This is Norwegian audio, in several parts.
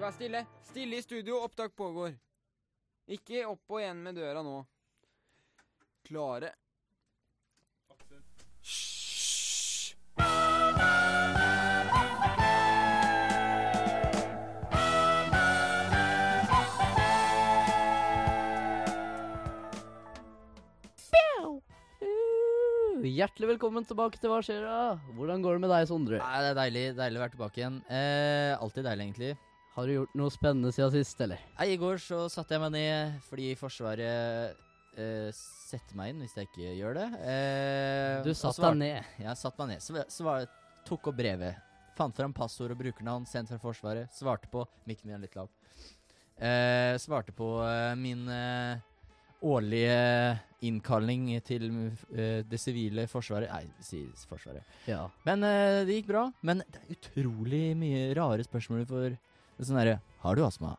vær stille. Stille i studio, opptak pågår. Ikke opp og igjen med døra nå. Klare. Hysj! Hjertelig velkommen tilbake til Hva skjer da? Hvordan går det med deg, Sondre? Nei, det er deilig, deilig å være tilbake igjen. Eh, alltid deilig, egentlig. Har du gjort noe spennende siden sist, eller? Nei, I går så satte jeg meg ned fordi Forsvaret uh, setter meg inn hvis jeg ikke gjør det. Uh, Du satt deg ned. Ja, jeg satte meg ned. Så, så var, tok opp brevet. Fant fram passord og brukernavn sendt fra Forsvaret. Svarte på Mikken min er litt lav. Uh, svarte på min årlige innkalling til det sivile forsvaret. Nei, sier Forsvaret. Ja. Men det gikk bra. Men det er utrolig mye rare spørsmål for sånn derre Har du astma?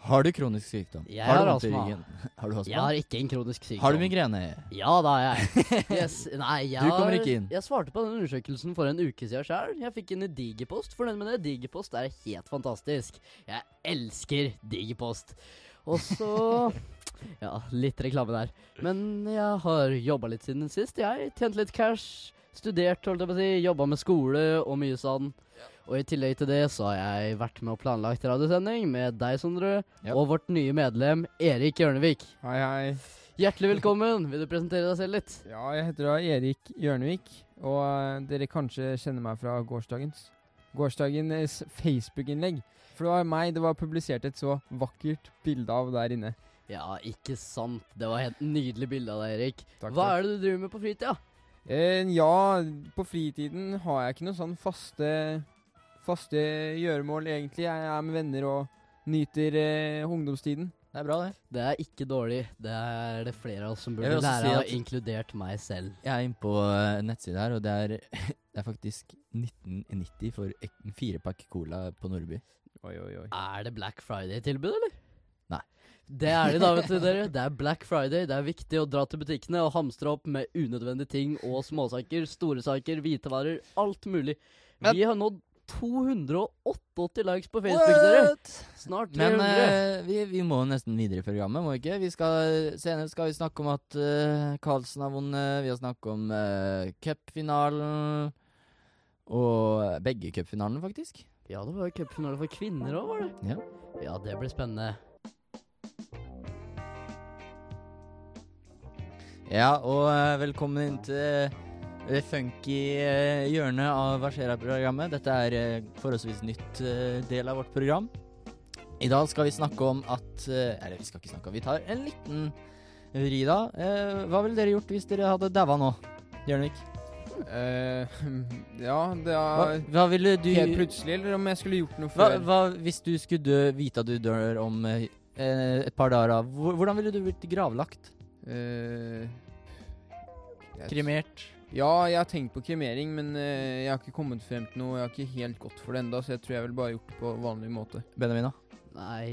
Har du kronisk sykdom? Jeg har, har astma. Har du astma? Jeg har ikke en kronisk sykdom. Har du migrene? Ja, da har jeg. Yes. Nei, jeg Du kommer ikke inn. Jeg svarte på den undersøkelsen for en uke siden sjøl. Jeg fikk inn i Digipost. den med det. Digipost er helt fantastisk. Jeg elsker Digipost. Og så Ja, litt reklame der. Men jeg har jobba litt siden sist. Jeg tjent litt cash. Studert, holdt jeg på å si. Jobba med skole og mye sånn. Og i tillegg til det så har jeg vært med og planlagt radiosending med deg, Sondre, yep. og vårt nye medlem Erik Hjørnevik. Hei, hei. Hjertelig velkommen. Vil du presentere deg selv litt? Ja, jeg heter da Erik Hjørnevik, og eh, dere kanskje kjenner meg fra gårsdagens. Gårsdagens Facebook-innlegg. For det var meg det var publisert et så vakkert bilde av der inne. Ja, ikke sant. Det var helt nydelig bilde av deg, Erik. Takk, Hva er det du driver med på fritida? Eh, ja, på fritiden har jeg ikke noen sånn faste Faste gjøremål, egentlig. Jeg er med venner og nyter eh, ungdomstiden. Det er bra, det. Det er ikke dårlig. Det er det flere av oss som Jeg burde vil også lære si av, at- inkludert meg selv. Jeg er inne på uh, nettsida her, og det er, det er faktisk 1990 for en firepakk cola på Nordby. Oi, oi, oi. Er det Black Friday-tilbud, eller? Nei. Det er det da, vet du dere. Det er Black Friday. Det er viktig å dra til butikkene og hamstre opp med unødvendige ting og småsaker, store saker, hvitevarer, alt mulig. Men- Vi har nådd 288 likes på Facebook, dere. Snart 300. Men uh, vi, vi må nesten videre i programmet, må vi ikke? Vi skal, senere skal vi snakke om at uh, Carlsen har vunnet. Vi har snakket om uh, cupfinalen. Og begge cupfinalene, faktisk. Ja, det var jo cupfinale for kvinner òg, var det? Ja. Ja, det blir spennende. Ja, og eh, velkommen inn til det funky eh, hjørnet av Versera-programmet. Dette er uh, forholdsvis nytt eh, del av vårt program. I dag skal vi snakke om at eh, Eller vi skal ikke snakke om, vi tar en liten vri da. Eh, hva ville dere gjort hvis dere hadde daua nå, Jørnvik? Uh, ja, det Hva, er hva ville du helt plutselig, eller om jeg skulle gjort noe før. hva hvis du skulle dø, vite at du dør om eh, eh, et par dager? Hvordan ville du blitt gravlagt? Uh, Kremert? Ja, jeg har tenkt på kremering, men eh, jeg har ikke kommet frem til noe. Jeg har ikke helt gått for det ennå, så jeg tror jeg vil bare gjort det på vanlig måte. Benjamin, da? Nei,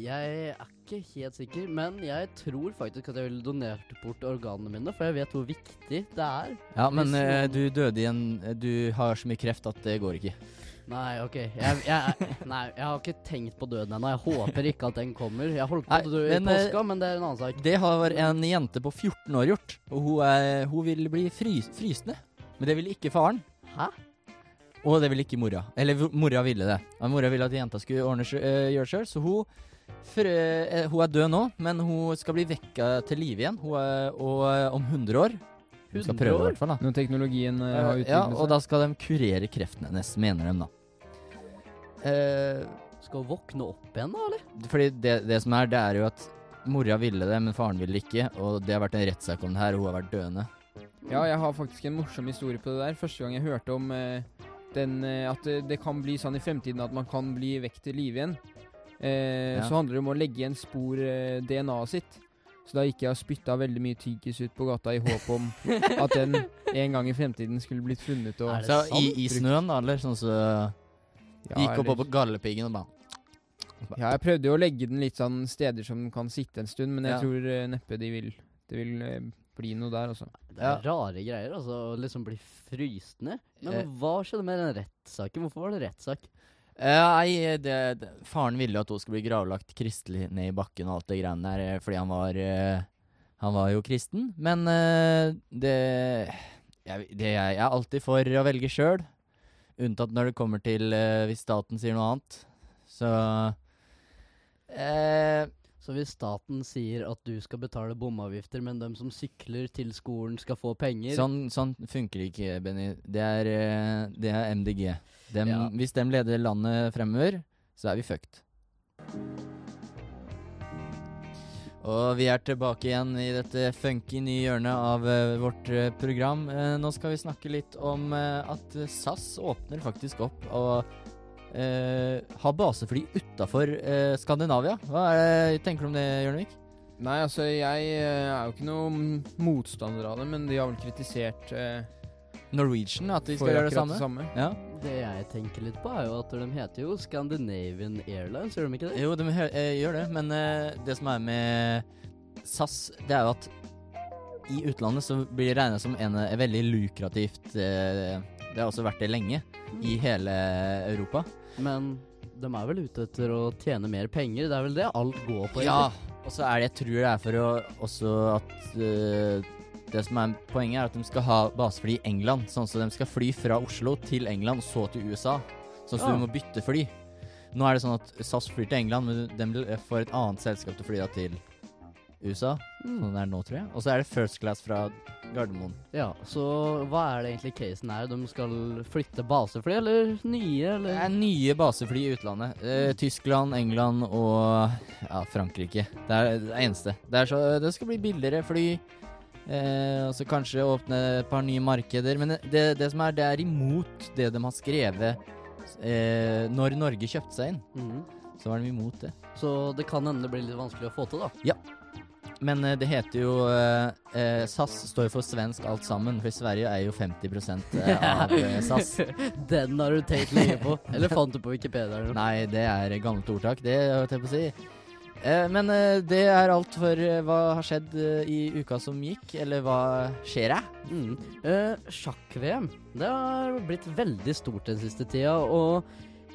jeg er ikke helt sikker, men jeg tror faktisk at jeg ville donert bort organene mine, for jeg vet hvor viktig det er. Ja, men eh, du døde i en Du har så mye kreft at det går ikke. Nei, OK. Jeg, jeg, nei, jeg har ikke tenkt på døden ennå. Jeg håper ikke at den kommer. Jeg holdt på å dø i men, eh, påska, men det er en annen sak. Det har en jente på 14 år gjort, og hun, er, hun vil bli frys, frysende. Men det ville ikke faren. Hæ? Og det ville ikke mora. Eller mora ville det. Mora ville at jenta skulle ordne øh, gjøre sjøl, så hun for, eh, Hun er død nå, men hun skal bli vekka til live igjen. Er, og eh, om 100 år. Hun skal 100 prøve, i år? hvert fall. da Når teknologien eh, har utviklet Ja, og da skal de kurere kreften hennes, mener de, da. Eh, Skal hun våkne opp igjen, da, eller? Fordi det, det som er, det er jo at mora ville det, men faren ville det ikke. Og det har vært en rettssak om det her, og hun har vært døende. Ja, jeg har faktisk en morsom historie på det der. Første gang jeg hørte om eh, den, eh, at det, det kan bli sånn i fremtiden at man kan bli vekk til live igjen. Eh, Ja. Så handler det om å legge igjen spor eh, DNA-et sitt. Så da gikk jeg og spytta veldig mye tyggis ut på gata i håp om at den en gang i fremtiden skulle blitt funnet. Og, Så i, i snøen, da, eller sånn så ja, Gikk opp eller- på gallepiggen og bare Ja, jeg prøvde jo å legge den litt sånn steder som den kan sitte en stund, men jeg Ja. tror uh, neppe de vil Det vil uh, bli noe der, altså. Det er rare greier, altså. Å liksom bli fryst ned. Men Eh. hva skjedde med den rettssaken? Hvorfor var det rettssak? Eh, Nei, det, det, faren ville jo at hun skulle bli gravlagt kristelig ned i bakken og alt det greiene der, eh, fordi han var Han var jo kristen. Men det, jeg, det jeg, jeg er alltid for å velge sjøl, unntatt når det kommer til hvis staten sier noe annet. Så eh, Så hvis staten sier at du skal betale bomavgifter, men dem som sykler til skolen skal få penger sånn, sånn funker ikke, Benny. Det er, det er MDG. Dem, Ja. Hvis de leder landet fremover, så er vi fucked. Og vi er tilbake igjen i dette funky nye hjørnet av uh, vårt uh, program. Uh, nå skal vi snakke litt om at SAS åpner faktisk opp og har basefly utafor Skandinavia. Hva er det, tenker du om det, Jørnevik? Nei, altså jeg er jo ikke noen motstander av det, men de har vel kritisert eh, Norwegian, at de skal gjøre det samme? det samme. Ja. Det jeg tenker litt på, er jo at de heter jo Scandinavian Airlines, gjør de ikke det? Jo, de eh, gjør det, men uh, det som er med SAS, det er jo at i utlandet så blir det regna som en en, veldig lukrativt uh, Det har også vært det lenge i hele Europa. Men de er vel ute etter å tjene mer penger? Det er vel det alt går på? Ja, og så er det jeg tror det er for å også at eh, Det som er poenget, er at de skal ha basefly i England. Sånn at de skal fly fra Oslo til England, så til USA. Sånn at Ah. du må bytte fly. Nå er det sånn at SAS flyr til England, men de får et annet selskap til å fly da til USA. Mm. Sånn det er nå, tror jeg. Og så er det first class fra Gardermoen. Ja, så hva er det egentlig casen er? De skal flytte basefly, eller nye, Det er nye basefly i utlandet. Eh, Tyskland, England og ja, Frankrike. Det er det eneste. Det, så, det skal bli billigere fly. Eh, og så kanskje åpne et par nye markeder. Men det, det som er, det er imot det de har skrevet eh, når Norge kjøpte seg inn. Mm. Så var de imot det. Så det kan hende det blir litt vanskelig å få til, da. Ja. Men eh, det heter jo eh, eh, SAS står for svensk alt sammen, for Sverige er jo 50 eh, av SAS. Den har du tenkt lenge på. Eller fant du på Wikipedia? Eller? noe? Nei, det er gammelt ordtak, det holdt jeg på å si. Eh, men eh, det er alt for eh, hva har skjedd i uka som gikk, eller hva skjer det? Mm. Eh, Sjakk-VM. Det har blitt veldig stort den siste tida, og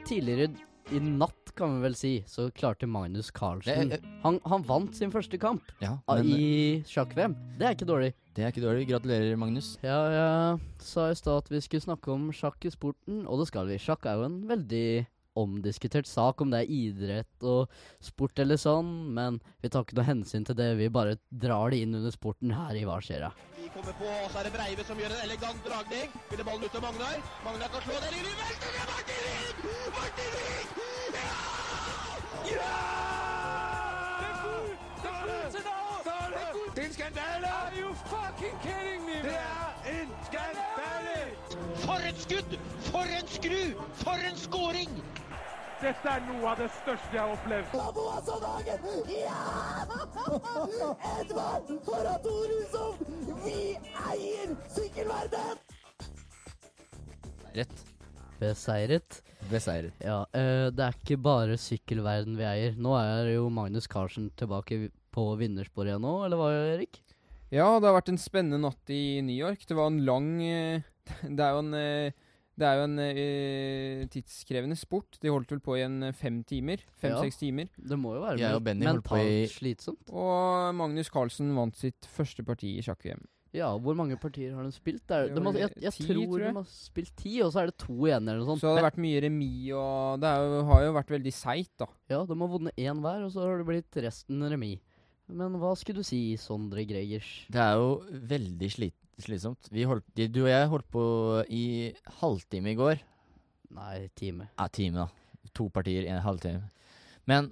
tidligere i natt, kan vi vel si, så klarte Magnus Carlsen Det, eh, han, han vant sin første kamp Ja, ah, men i sjakk-VM. Det er ikke dårlig. det er ikke dårlig. Gratulerer, Magnus. Ja, jeg sa i stad at vi skulle snakke om sjakk i sporten, og det skal vi. Sjakk er jo en veldig omdiskutert sak, om det er idrett og sport eller sånn, men vi tar ikke noe hensyn til det. Vi bare drar det inn under sporten her i Hva skjer da? De kommer på, og så er det Breive som gjør en elegant dragning. Spiller ballen ut til Magnar. Magnar kan slå den inn i velten! Det er Martin Ring! Martin Ring! Ja! Ja! Det er en skandale! Are you fucking kidding me, Det er en skandale! For et skudd! For en skru! For en scoring! Dette er noe av det største jeg har opplevd. Laboassanagen! Ja! Edvard Toratorusov! Vi eier Rett. Beseiret. Beseiret. Ja, eh, det er ikke bare sykkelverden vi eier. Nå er jo Magnus Carlsen tilbake på vinnersporet igjen nå, eller hva, Erik? Ja, det har vært en spennende natt i New York. Det var en lang eh, Det er jo en eh, det er jo en eh, tidskrevende sport. De holdt vel på i en eh, fem timer. Ja. Fem-seks timer. Det må jo være Jeg og Benny holdt på mentalt i- slitsomt. Og Magnus Carlsen vant sitt første parti i sjakk-VM. Ja, hvor mange partier har de spilt? Det er, de har, jeg, jeg ti, tror, tror jeg. de har spilt ti, og så er det to igjen eller noe sånt. Så det har vært mye remis, og det er jo, har jo vært veldig seigt, da. Ja, de har vunnet én hver, og så har det blitt resten remis. Men hva skulle du si, Sondre Gregers? Det er jo veldig slit slitsomt. Vi holdt, du og jeg holdt på i halvtime i går. Nei, time. Ja, time, da. To partier i en halvtime. Men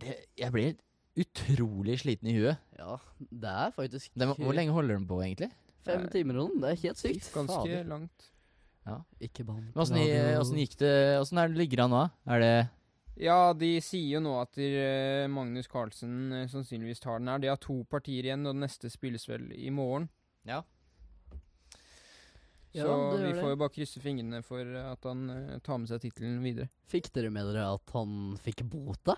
det, jeg blir utrolig sliten i huet. Ja, det er faktisk Det, hvor lenge holder den på, egentlig? Fem timer og noe. Det er helt sykt. Ganske Fader. langt. Ikke bann. Åssen gikk det? Åssen ligger det an nå? Er det Ja, de sier jo nå at der, eh, Magnus Carlsen eh, sannsynligvis tar den her. De har to partier igjen, og den neste spilles vel i morgen. Ja. Ja, Så vi får jo bare krysse fingrene for at han uh, tar med seg tittelen videre. Fikk dere med dere at han fikk bota?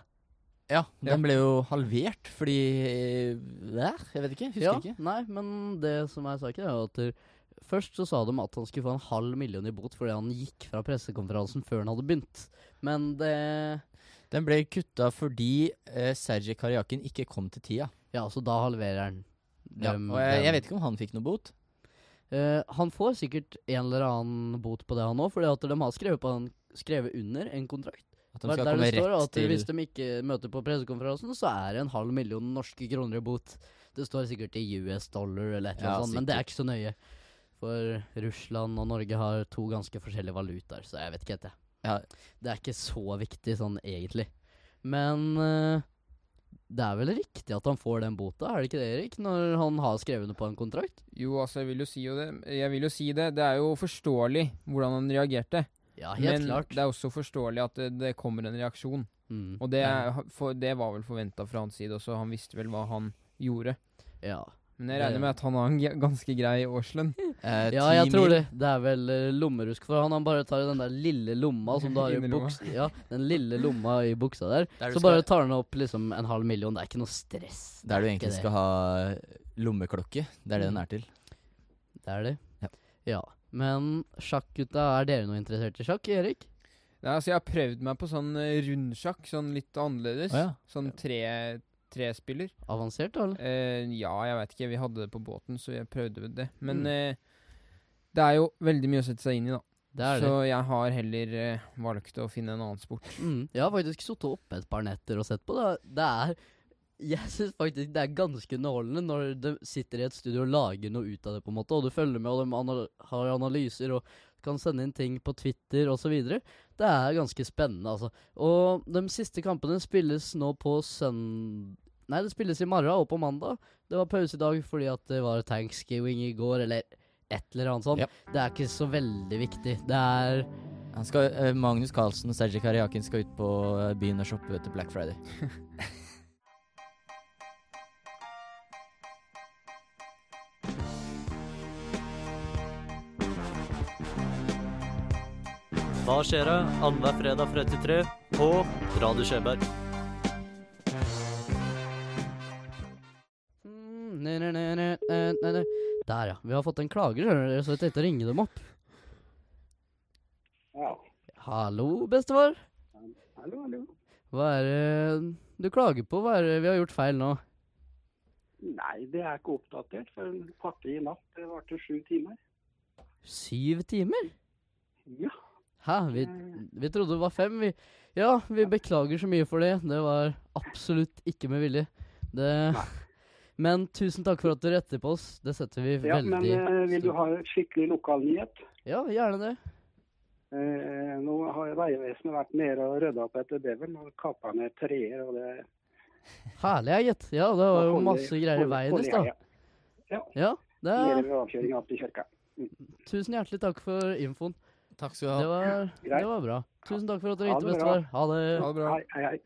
Ja, Ja. den ble jo halvert fordi der, Jeg vet ikke. Husker ja, ikke. Nei, men det som er saken, er at der- Først så sa de at han skulle få en halv million i bot fordi han gikk fra pressekonferansen før han hadde begynt. Men det Den ble kutta fordi uh, Sergej Karjakin ikke kom til tida. Ja, så da halverer han. Ja, og jeg, jeg vet ikke om han fikk noe bot. Eh, han får sikkert en eller annen bot på det, han òg, fordi at de har skrevet, på en, skrevet under en kontrakt. At de skal der komme det står rett at til hvis de ikke møter på pressekonferansen, så er det en halv million norske kroner i bot. Det står sikkert i US dollar eller et eller Ja, annet sånt, men det er ikke så nøye. For Russland og Norge har to ganske forskjellige valutaer, så jeg vet ikke helt, jeg. Ja. Det er ikke så viktig sånn egentlig. Men eh, det er vel riktig at han får den bota, er det ikke det, Erik? Når han har skrevet under på en kontrakt? Jo, altså, jeg vil jo si jo det. Jeg vil jo si det. Det er jo forståelig hvordan han reagerte. Ja, helt men klart. det er også forståelig at det, det kommer en reaksjon. Mm. Og det, er, for, det var vel forventa fra hans side også. Han visste vel hva han gjorde. Ja. Men jeg regner med at han har en ganske grei årslønn. Eh, Ja, jeg tror det. Det er vel uh, lommerusk for han. Han bare tar i den der lille lomma som du har i buksa. Ja, den lille lomma i buksa der. Der Så skal- bare tar han opp liksom en halv million. Det er ikke noe stress. Der du egentlig skal ha lommeklokke. Det er det den er til. Det er det. Ja. ja. Men sjakkgutta, er dere noe interessert i sjakk, Erik? Nei, altså, jeg har prøvd meg på sånn eh, rundsjakk, sånn litt annerledes. Oh, ja. Sånn tre trespiller. Avansert, da? eller? Eh, ja, jeg veit ikke. Vi hadde det på båten, så jeg prøvde det. Men Mm. eh, det er jo veldig mye å sette seg inn i, da. Det er så jeg har heller eh, valgt å finne en annen sport. Mm. Jeg har faktisk sittet oppe et par netter og sett på det. Det er Jeg syns faktisk det er ganske underholdende når de sitter i et studio og lager noe ut av det, på en måte, og du følger med, og de anal har analyser og kan sende inn ting på Twitter osv. Det er ganske spennende, altså. Og de siste kampene spilles nå på søn... Nei, det spilles i morgen og på mandag. Det var pause i dag fordi at det var thanksgiving i går, eller et eller annet sånt. Ja. Det er ikke så veldig viktig. Det er Han skal, uh, Magnus Carlsen og Sergej Karjakin skal ut på eh, byen og shoppe til Black Friday. Hva skjer da? Annenhver fredag fra 33 på Radio Skjeberg. Der, ja. Vi har fått en klager, skjønner dere, så jeg tenkte å ringe dem opp. Ja. Hallo, bestefar. Hallo, hallo. Hva er det du klager på? Hva er det vi har gjort feil nå? Nei, det er ikke oppdatert for en pakke i natt. Det varte sju timer. Syv timer? Ja. Hæ? Vi, vi trodde det var fem. Vi, ja, vi beklager så mye for det. Det var absolutt ikke med vilje. Det Men tusen takk for at du retter på oss. Det setter vi ja men veldig eh, vil du ha skikkelig lokalnyhet? Ja, gjerne det. Uh, nå har Vegvesenet vært nede og rydda opp etter beveren og kappa ned treer. og det Herlig, gitt. Ja, det var jo masse greier i veien i stad. Ja. Ja, det er ved opp til kirka. Tusen hjertelig takk for infoen. Takk skal du Det ha. var, Greit. det var bra. Tusen takk for at du Ha ringte, det bestefar. Ha det. Ha det bra. Hei, hei, hei.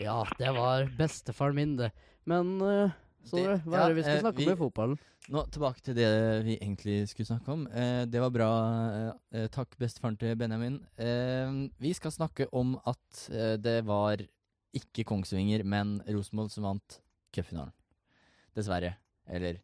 Ja, det var bestefaren min, det. Men uh, så Det- hva er det vi skal eh, snakke vi- om i fotballen? Nå tilbake til det vi egentlig skulle snakke om. Eh, det var bra. Eh, eh, takk, bestefaren til Benjamin. Eh, vi skal snakke om at eh, det var ikke Kongsvinger, men Rosenborg som vant cupfinalen. Dessverre. Eller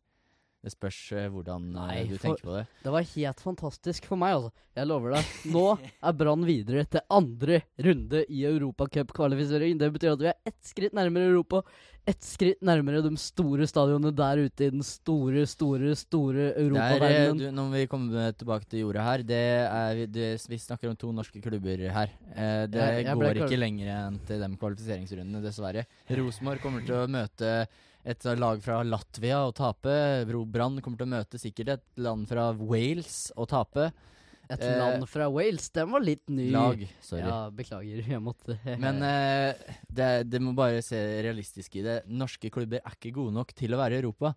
det spørs eh, hvordan eh, Nei, du for- tenker på det. Det var helt fantastisk for meg, altså. Jeg lover deg. Nå er Brann videre til andre runde i Europacup-kvalifisering. Det betyr at vi er ett skritt nærmere Europa. Ett skritt nærmere de store stadionene der ute i den store, store, store eh, europaverdenen. når vi kommer tilbake til jorda her, det er, vi- det, vi snakker om to norske klubber her. Eh, det Jeg- jeg går ikke lenger enn til de kvalifiseringsrundene, dessverre. Rosenborg kommer til å møte et lag fra Latvia og tape. Brann kommer til å møte sikkert et land fra Wales og tape. Et eh, land fra Wales. Den var litt ny. Lag, sorry. Ja, beklager. Jeg måtte Men eh, det, det må bare se realistisk i det. Norske klubber er ikke gode nok til å være i Europa.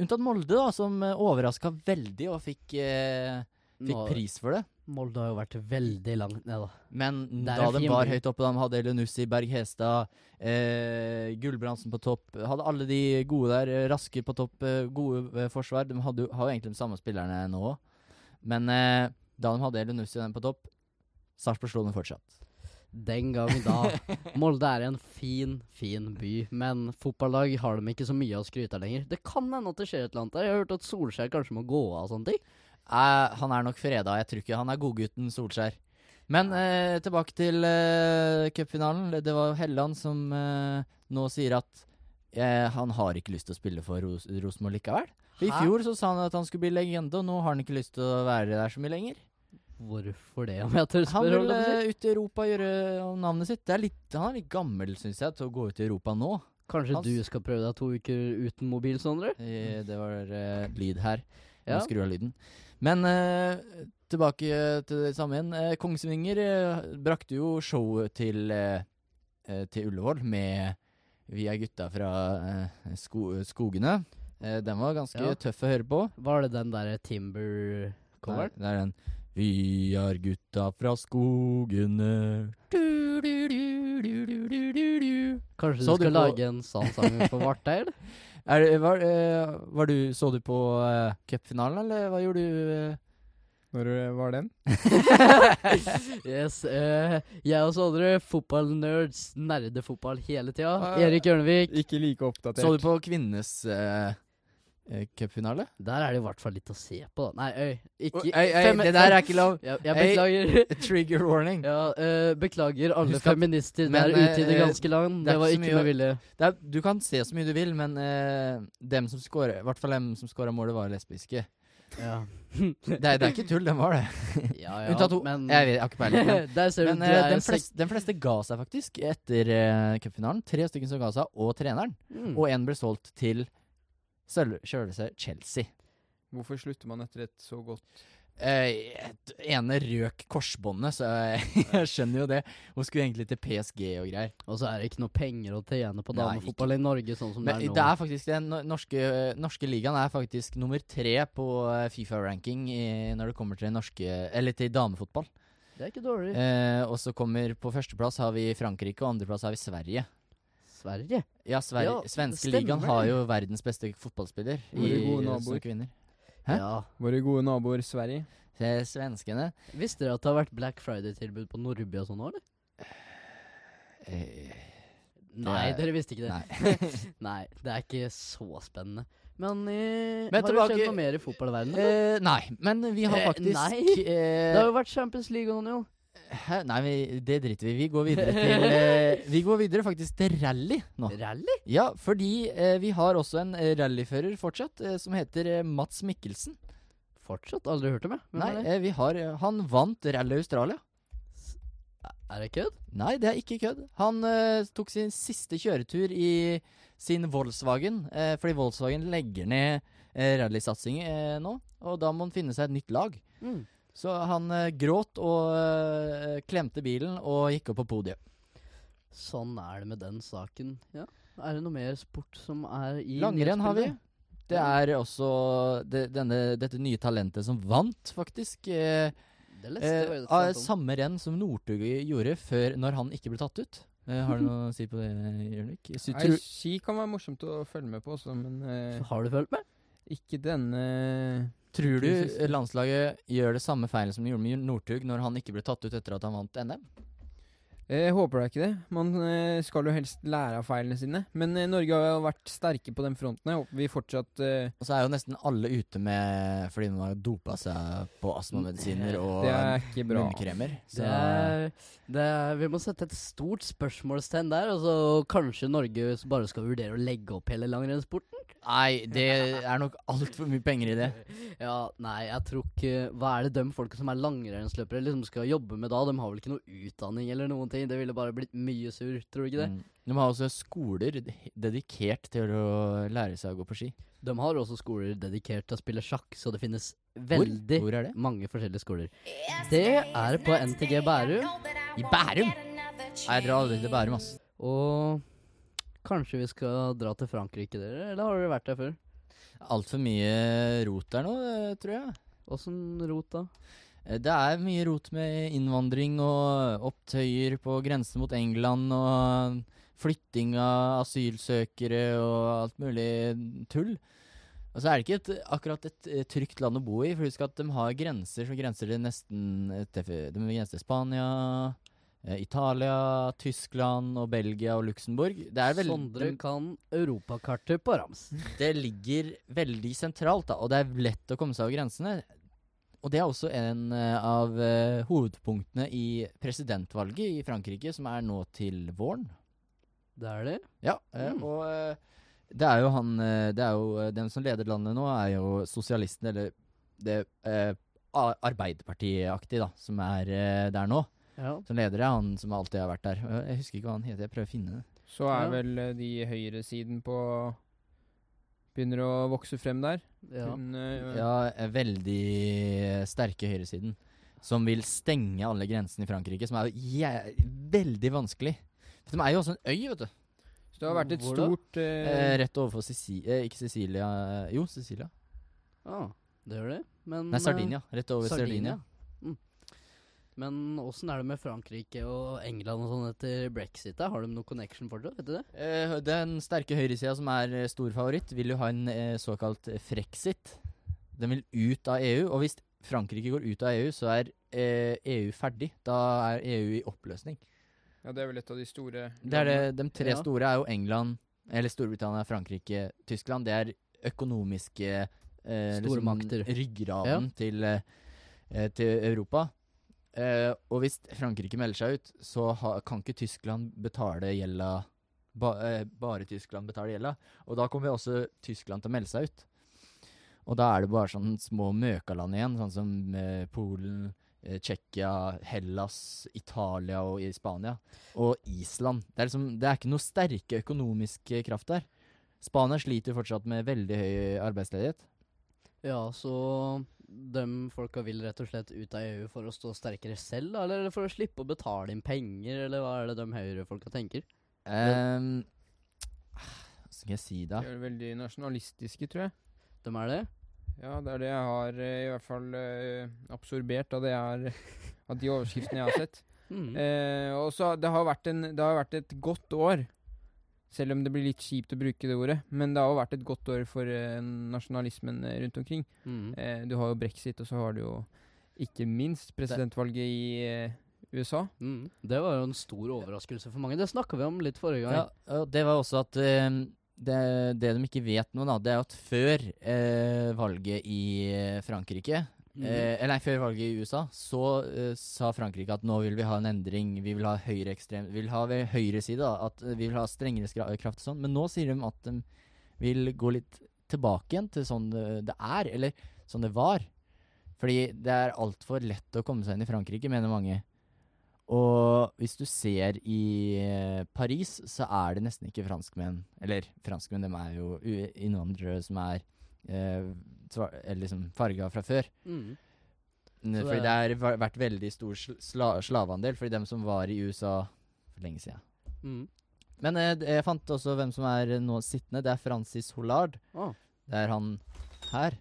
Unntatt Molde, da, som uh, overraska veldig og fikk, eh, fikk Nå- pris for det. Molde har jo vært veldig langt ned, da. Men da de var høyt oppe, de hadde Elunussi, Berg Hestad, eh, Gulbrandsen på topp. Hadde alle de gode der, eh, raske på topp, eh, gode eh, forsvar. De hadde, har jo egentlig de samme spillerne nå. Men eh, da de hadde Elunussi den på topp, Sarpsborg slo dem fortsatt. Den gang da. Molde er en fin, fin by, men fotballag har de ikke så mye å skryte av lenger. Det kan hende at det skjer et eller annet der. Jeg har hørt at Solskjær kanskje må gå av og sånne ting. Eh, han er nok freda. Jeg tror ikke han er godgutten Solskjær. Men eh, tilbake til eh, cupfinalen. Det var Helland som eh, nå sier at eh, han har ikke lyst til å spille for Ros Rosenborg likevel. I fjor så sa han at han skulle bli legende, og nå har han ikke lyst til å være der så mye lenger. Hvorfor det, om jeg tør Han vil eh, ut i Europa gjøre om navnet sitt. Det er litt, han er litt gammel, syns jeg, til å gå ut i Europa nå. Kanskje hans- du skal prøve deg to uker uten mobil, Sondre? Eh, Det var uh, lyd her. Ja. Må skru av lyden. Men eh, tilbake til det samme igjen. Eh, Kongsvinger eh, brakte jo showet til, eh, eh, til Ullevål med Vi er gutta fra eh, sko skogene. Den var ganske Ja. tøff å høre på. Var det den derre Timber-coveren? Det er den Vi er gutta fra skogene du, du, du. Kanskje du skal på- lage en sang for Varteig, eller? Er, var, eh, var du, så du på uh, cupfinalen, eller hva gjorde du? eh? Når var den? yes, Uh, jeg og Sondre, fotballnerds, nerdefotball hele tida. Uh, Erik Ørnevik. Ikke like oppdatert. Så du på kvinnenes uh, cupfinale? Der er det i hvert fall litt å se på. Nei, øy. Ikke Øy, øy, fem- det der er ikke lov. Jeg, jeg beklager. Trigger warning. ja, øh, beklager alle Husk at- feminister men, der ute i det eh, ganske land. det Det var ikke mye med vilje. Er, du kan se så mye du vil, men øh, dem som scorer, i hvert fall dem som scora målet, var lesbiske. Ja. Det det er ikke tull, den var det. ja, ja, Unntatt to. Jeg vet, jeg har ikke peiling. Men, men eh, er den, flest, den fleste ga seg faktisk etter uh, cupfinalen. Tre stykker som ga seg, og treneren. Mm. Og én ble solgt til sjølve Chelsea. Hvorfor slutter man etter et så godt Eh, et- ene røk korsbåndet, så jeg, jeg skjønner jo det. Hun skulle egentlig til PSG og greier. Og så er det ikke noe penger å tjene på damefotball i Norge, sånn som Men det er nå. det er faktisk den norske, norske ligaen er faktisk nummer tre på eh, Fifa-ranking når det kommer til norske Eller til damefotball. Det er ikke dårlig. Eh, og så kommer på førsteplass har vi Frankrike, og andreplass har vi Sverige. Sverige. Ja, Sverige, Ja, svenske ligaen har jo verdens beste fotballspiller. Våre gode naboer. Hæ? Ja. Våre gode naboer Sverige? Se, svenskene Visste dere at det har vært Black Friday-tilbud på Nordby og sånn òg, eller? eh, Nei, er- dere visste ikke det. Nei. Nei, det er ikke så spennende. Men, eh, Men har det tilbake- skjedd noe mer i fotballverdenen? Eh, nei, men vi har Eh, faktisk nei. eh, det har jo vært Champions League og noe, jo. Hæ? Nei, vi, det driter vi i. Vi går videre til eh, Vi går videre faktisk til rally nå. Rally? Ja, fordi eh, vi har også en eh, rallyfører fortsatt, eh, som heter eh, Mats Mikkelsen. Fortsatt? Aldri hørt om, jeg. Hvem Nei, det? eh, vi har eh, Han vant Rally Australia. Er det kødd? Nei, det er ikke kødd. Han eh, tok sin siste kjøretur i sin Volkswagen, eh, fordi Volkswagen legger ned eh, rallysatsing eh, nå, og da må han finne seg et nytt lag. Mm. Så han eh, gråt og eh, klemte bilen og gikk opp på podiet. Sånn er det med den saken. Ja. Er det noe mer sport som er i Langrenn har vi. Det er også det, denne, dette nye talentet som vant, faktisk. Eh, Det leste jeg eh, av samme renn som Northug gjorde før når han ikke ble tatt ut. Eh, har du noe å si på det, Jørnvik? Nei, ski kan være morsomt å følge med på også, men eh, Har du fulgt med? ikke denne Tror du landslaget gjør det samme feilen som de gjorde med Northug når han ikke ble tatt ut etter at han vant NM? Jeg håper da ikke det. Man eh, skal jo helst lære av feilene sine. Men eh, Norge har jo vært sterke på den fronten. Jeg håper vi fortsatt uh... Og så er jo nesten alle ute med fordi man har dopa seg på astmamedisiner og Det er ikke bra. munnkremer. Så Det er, det er, vi må sette et stort spørsmålstegn der. Og så kanskje Norge bare skal vurdere å legge opp hele langrennssporten? Nei, det er nok altfor mye penger i det. Ja, nei, jeg tror ikke Hva er det de folka som er langrennsløpere liksom skal jobbe med da? De har vel ikke noe utdanning eller noen ting. Det ville bare blitt mye surr, tror du ikke det? Mm. De har også skoler dedikert til å lære seg å gå på ski. De har også skoler dedikert til å spille sjakk, så det finnes veldig Hvor Hvor det? mange forskjellige skoler. Det er på NTG Bærum. I Bærum! Jeg drar aldri til Bærum, ass. Og kanskje vi skal dra til Frankrike, dere? Eller har dere vært der før? Altfor mye rot der nå, eh, tror jeg. Åssen rot, da? Eh, Det er mye rot med innvandring og opptøyer på grensen mot England og flytting av asylsøkere og alt mulig tull. Og så er det ikke et, akkurat et, eh, trygt land å bo i, for husk at de har grenser som grenser til nesten De grenser til Spania, Italia, Tyskland og Belgia og Luxembourg. Er Sondre kan europakartet på rams. Det ligger veldig sentralt, da, og det er lett å komme seg over grensene. Og det er også en eh, av uh, hovedpunktene i presidentvalget i Frankrike, som er nå til våren. Det er det. Ja, eh, Mm. og uh, det er jo han eh, Det er jo eh, Den som leder landet nå, er jo sosialisten, eller det eh, Arbeiderpartiaktig, da, som er eh, der nå. Ja. Som leder er han som alltid har vært der. Jeg husker ikke hva han heter, jeg prøver å finne det. Så er Ja. vel eh, de høyresiden på Begynner å vokse frem der. ja. Hun, eh, Ja, eh, veldig sterke høyresiden. Som vil stenge alle grensene i Frankrike, som er jo veldig vanskelig. For de er jo også en øy, vet du. Så det har vært et Hvor stort uh... eh, rett overfor Sicilia Ikke Sicilia Jo, Sicilia. Ah, det gjør det. Men Nei, Sardinia. Rett over Sardinia. Mm. Men åssen er det med Frankrike og England og sånn etter brexit? da? Har de noen connection fortsatt? Vet du det? Eh, den sterke høyresida, som er storfavoritt, vil jo ha en eh, såkalt eh, frexit. Den vil ut av EU. Og hvis Frankrike går ut av EU, så er eh, EU ferdig. Da er EU i oppløsning. Ja, det er vel et av de store Det er det, De tre Ja. store er jo England, eller Storbritannia, Frankrike, Tyskland. Det er økonomiske eh, Stormakter. Liksom, ryggraden til, eh, eh, til Europa. Eh, og hvis Frankrike melder seg ut, så ha, kan ikke Tyskland betale gjelda ba, eh, Bare Tyskland betaler gjelda. Og da kommer også Tyskland til å melde seg ut. Og da er det bare sånn små møkaland igjen, sånn som eh, Polen, eh, Tsjekkia, Hellas, Italia og Spania. Og Island. Det er, liksom, det er ikke noe sterke økonomiske kraft der. Spania sliter fortsatt med veldig høy arbeidsledighet. Ja, så de folka vil rett og slett ut av EU for å stå sterkere selv, da? Eller for å slippe å betale inn penger, eller hva er det de høyrefolka tenker? Um, hva skal jeg si, da? De er veldig nasjonalistiske, tror jeg. De er det? Ja, det er det jeg har eh, i hvert fall eh, absorbert av det jeg har Av de overskriftene jeg har sett. Mm. Eh, og så det har vært en Det har vært et godt år. Selv om det blir litt kjipt å bruke det ordet. Men det har jo vært et godt år for eh, nasjonalismen eh, rundt omkring. Mm. Eh, du har jo brexit, og så har du jo ikke minst presidentvalget i eh, USA. Mm. Det var jo en stor overraskelse for mange. Det snakka vi om litt forrige gang. Ja, det var også at eh, det, det de ikke vet nå, da, det er at før eh, valget i Frankrike Mm. eh, Eller nei, før valget i USA, så eh, sa Frankrike at nå vil vi ha en endring. Vi vil ha høyreekstrem Vi vil ha ved høyre side, da. At eh, vi vil ha strengere kraft og sånn. Men nå sier de at de vil gå litt tilbake igjen til sånn det, det er, eller sånn det var. Fordi det er altfor lett å komme seg inn i Frankrike, mener mange. Og hvis du ser i eh, Paris, så er det nesten ikke franskmenn. Eller franskmenn, de er jo innvandrere som er eh, liksom farga fra før. Mm. Det Fordi det har vært veldig stor sl sla slaveandel fordi dem som var i USA for lenge siden. Mm. Men eh, jeg fant også hvem som er nå sittende. Det er Francis Hollard. Oh. Det er han her.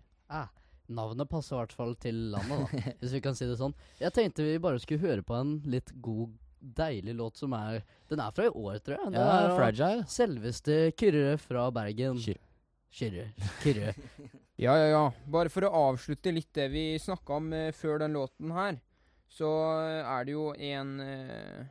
Navnet passer i hvert fall til landet, da, hvis vi kan si det sånn. Jeg tenkte vi bare skulle høre på en litt god, deilig låt som er Den er fra i år, tror jeg. Den Ja, er Fragile. Selveste Kyrre fra Bergen. Kyrre. Kyrre. Kyrre. Ja, ja, ja. Bare for å avslutte litt det vi snakka om eh, før den låten her, så eh, er det jo en eh,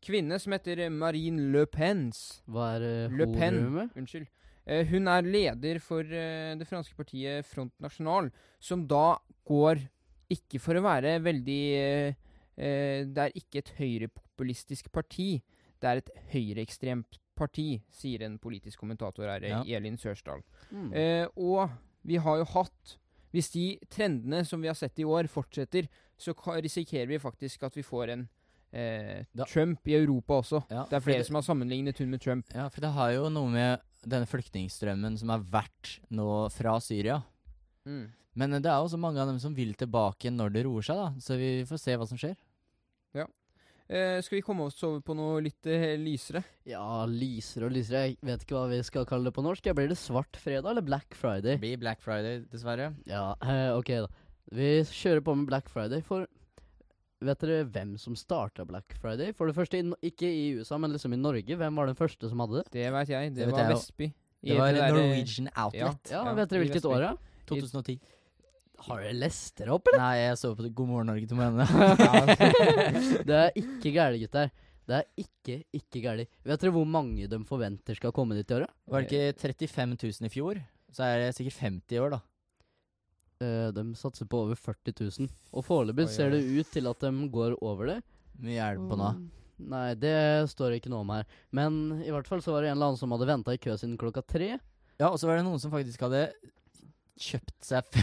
kvinne som heter Marine Le Pens. Hva er uh, Le Pen. Unnskyld. Eh, hun er leder for eh, det franske partiet Front National, som da går ikke for å være veldig eh, eh, Det er ikke et høyrepopulistisk parti. Det er et høyreekstremt parti, sier en politisk kommentator her, Ja. Elin Sørsdal. Mm. Eh, og vi har jo hatt Hvis de trendene som vi har sett i år, fortsetter, så risikerer vi faktisk at vi får en eh, Trump i Europa også. Ja, Det er flere flere som har sammenlignet hun med Trump. Ja, for det har jo noe med denne flyktningstrømmen som har vært nå fra Syria. Men eh, det er også mange av dem som vil tilbake når det roer seg, da. Så vi får se hva som skjer. Eh, skal vi komme oss over på noe litt eh, lysere? Ja, lysere og lysere. Jeg vet ikke hva vi skal kalle det på norsk. Jeg Blir det svart fredag eller Black Friday? Blir Black Friday, dessverre. Ja, eh, ok da. Vi kjører på med Black Friday. For vet dere hvem som starta Black Friday? For det første, i, ikke i USA, men liksom i Norge. Hvem var den første som hadde det? Det veit jeg. Det, Det vet var jeg. Vestby. I Det var der- Norwegian Outlet. Ja, Ja, Vet dere i hvilket Vestby. år, da? 2010. Har dere lest dere opp, eller? Nei, jeg så på God morgen Norge til morgenen. det er ikke gærent, gutter. Det er ikke, ikke gærent. Vet dere hvor mange de forventer skal komme dit i året? Var det ikke 35 000 i fjor? Så er det sikkert 50 i år, da. Uh, de satser på over 40 000. Og foreløpig ser det ut til at de går over det. Mye hjelp det på nå. Mm, Nei, det står ikke noe om her. Men i hvert fall så var det en eller annen som hadde venta i kø siden klokka tre. Ja, og så var det noen som faktisk hadde kjøpt seg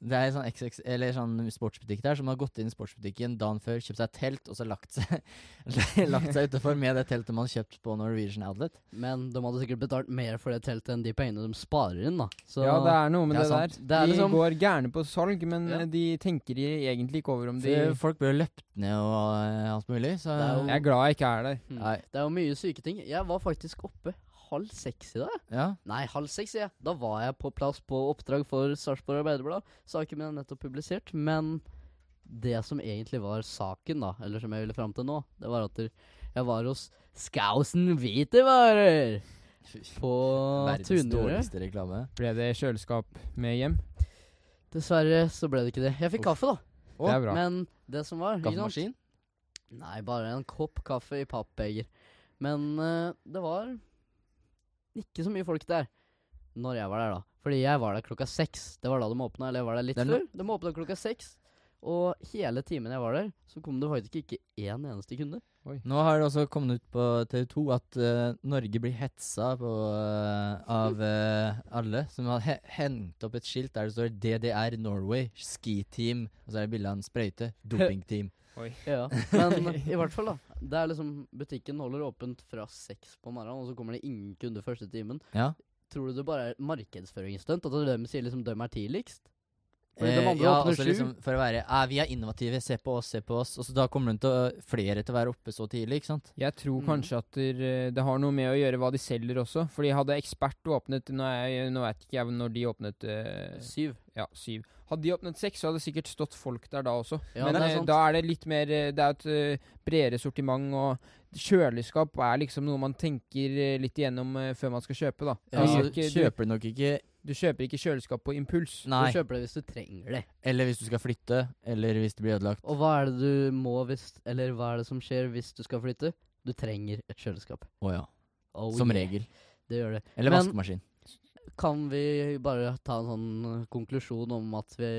Det er sånn XX, eller sånn sportsbutikk der som har gått inn i sportsbutikken dagen før, kjøpt seg telt, og så lagt seg Lagt seg utenfor med det teltet man kjøpt på Norwegian Outlet. Men de hadde sikkert betalt mer for det teltet enn de pengene de sparer inn, da. Så ja, det er noe med det, det der. Det de liksom- går gærne på salg, men Ja. de tenker egentlig ikke over om de For folk blir løpt ned og eh, alt mulig, så jo- Jeg er glad jeg ikke er der. Mm. Nei. Det er jo mye syke ting. Jeg var faktisk oppe halv seks i dag. Ja. Nei, halv seks, ja. jeg. Da var jeg på plass på oppdrag for Sarpsborg Arbeiderblad. Saken min er nettopp publisert. Men det som egentlig var saken, da, eller som jeg ville fram til nå, det var at jeg var hos Skausen Hvitevarer på Verdens reklame. Ble det kjøleskap med hjem? Dessverre så ble det ikke det. Jeg fikk Uff. kaffe, da. Det er bra. Men det som var? Kaffemaskin? Nei, bare en kopp kaffe i pappbeger. Men uh, det var ikke så mye folk der når jeg var der, da. Fordi jeg var der klokka seks. Det var da de åpna, eller jeg var der litt før. De åpna klokka seks. Og hele timen jeg var der, så kom det faktisk ikke én eneste kunde. Nå har det også kommet ut på TV2 at uh, Norge blir hetsa på, uh, av uh, alle som har he hengt opp et skilt der det står DDR Norway, ski team, og så er det bilde av en sprøyte, dopingteam. Ja, Men i hvert fall, da. Det er liksom Butikken holder åpent fra seks på morgenen, og så kommer det ingen kunder første timen. Ja. Tror du det bare er markedsføringsstunt? At de sier liksom de er tidligst? Fordi Eh, de andre ja, åpner sju. liksom for å være eh, Vi er innovative, se på oss, se på oss. Og så da kommer det til å, flere til å være oppe så tidlig, ikke sant? Jeg tror Mm. kanskje at der, eh, det har noe med å gjøre hva de selger også. Fordi hadde Ekspert åpnet Nå, er jeg, nå vet ikke jeg når de åpnet eh, Syv. Ja, syv. Hadde de åpnet seks, så hadde det sikkert stått folk der da også. Ja, Men er eh, da er det litt mer eh, Det er et eh, bredere sortiment, og kjøleskap er liksom noe man tenker litt igjennom før man skal kjøpe, da. Ja, Du ikke- du, kjøper du nok ikke du kjøper ikke kjøleskap på impuls. Nei. Du kjøper det hvis du trenger det. Eller hvis du skal flytte, eller hvis det blir ødelagt. Og hva er det du må hvis Eller hva er det som skjer hvis du skal flytte? Du trenger et kjøleskap. Å ja. Oh, Som yeah. regel. Det gjør det. Eller Men- vaskemaskin. Kan vi bare ta en sånn konklusjon om at vi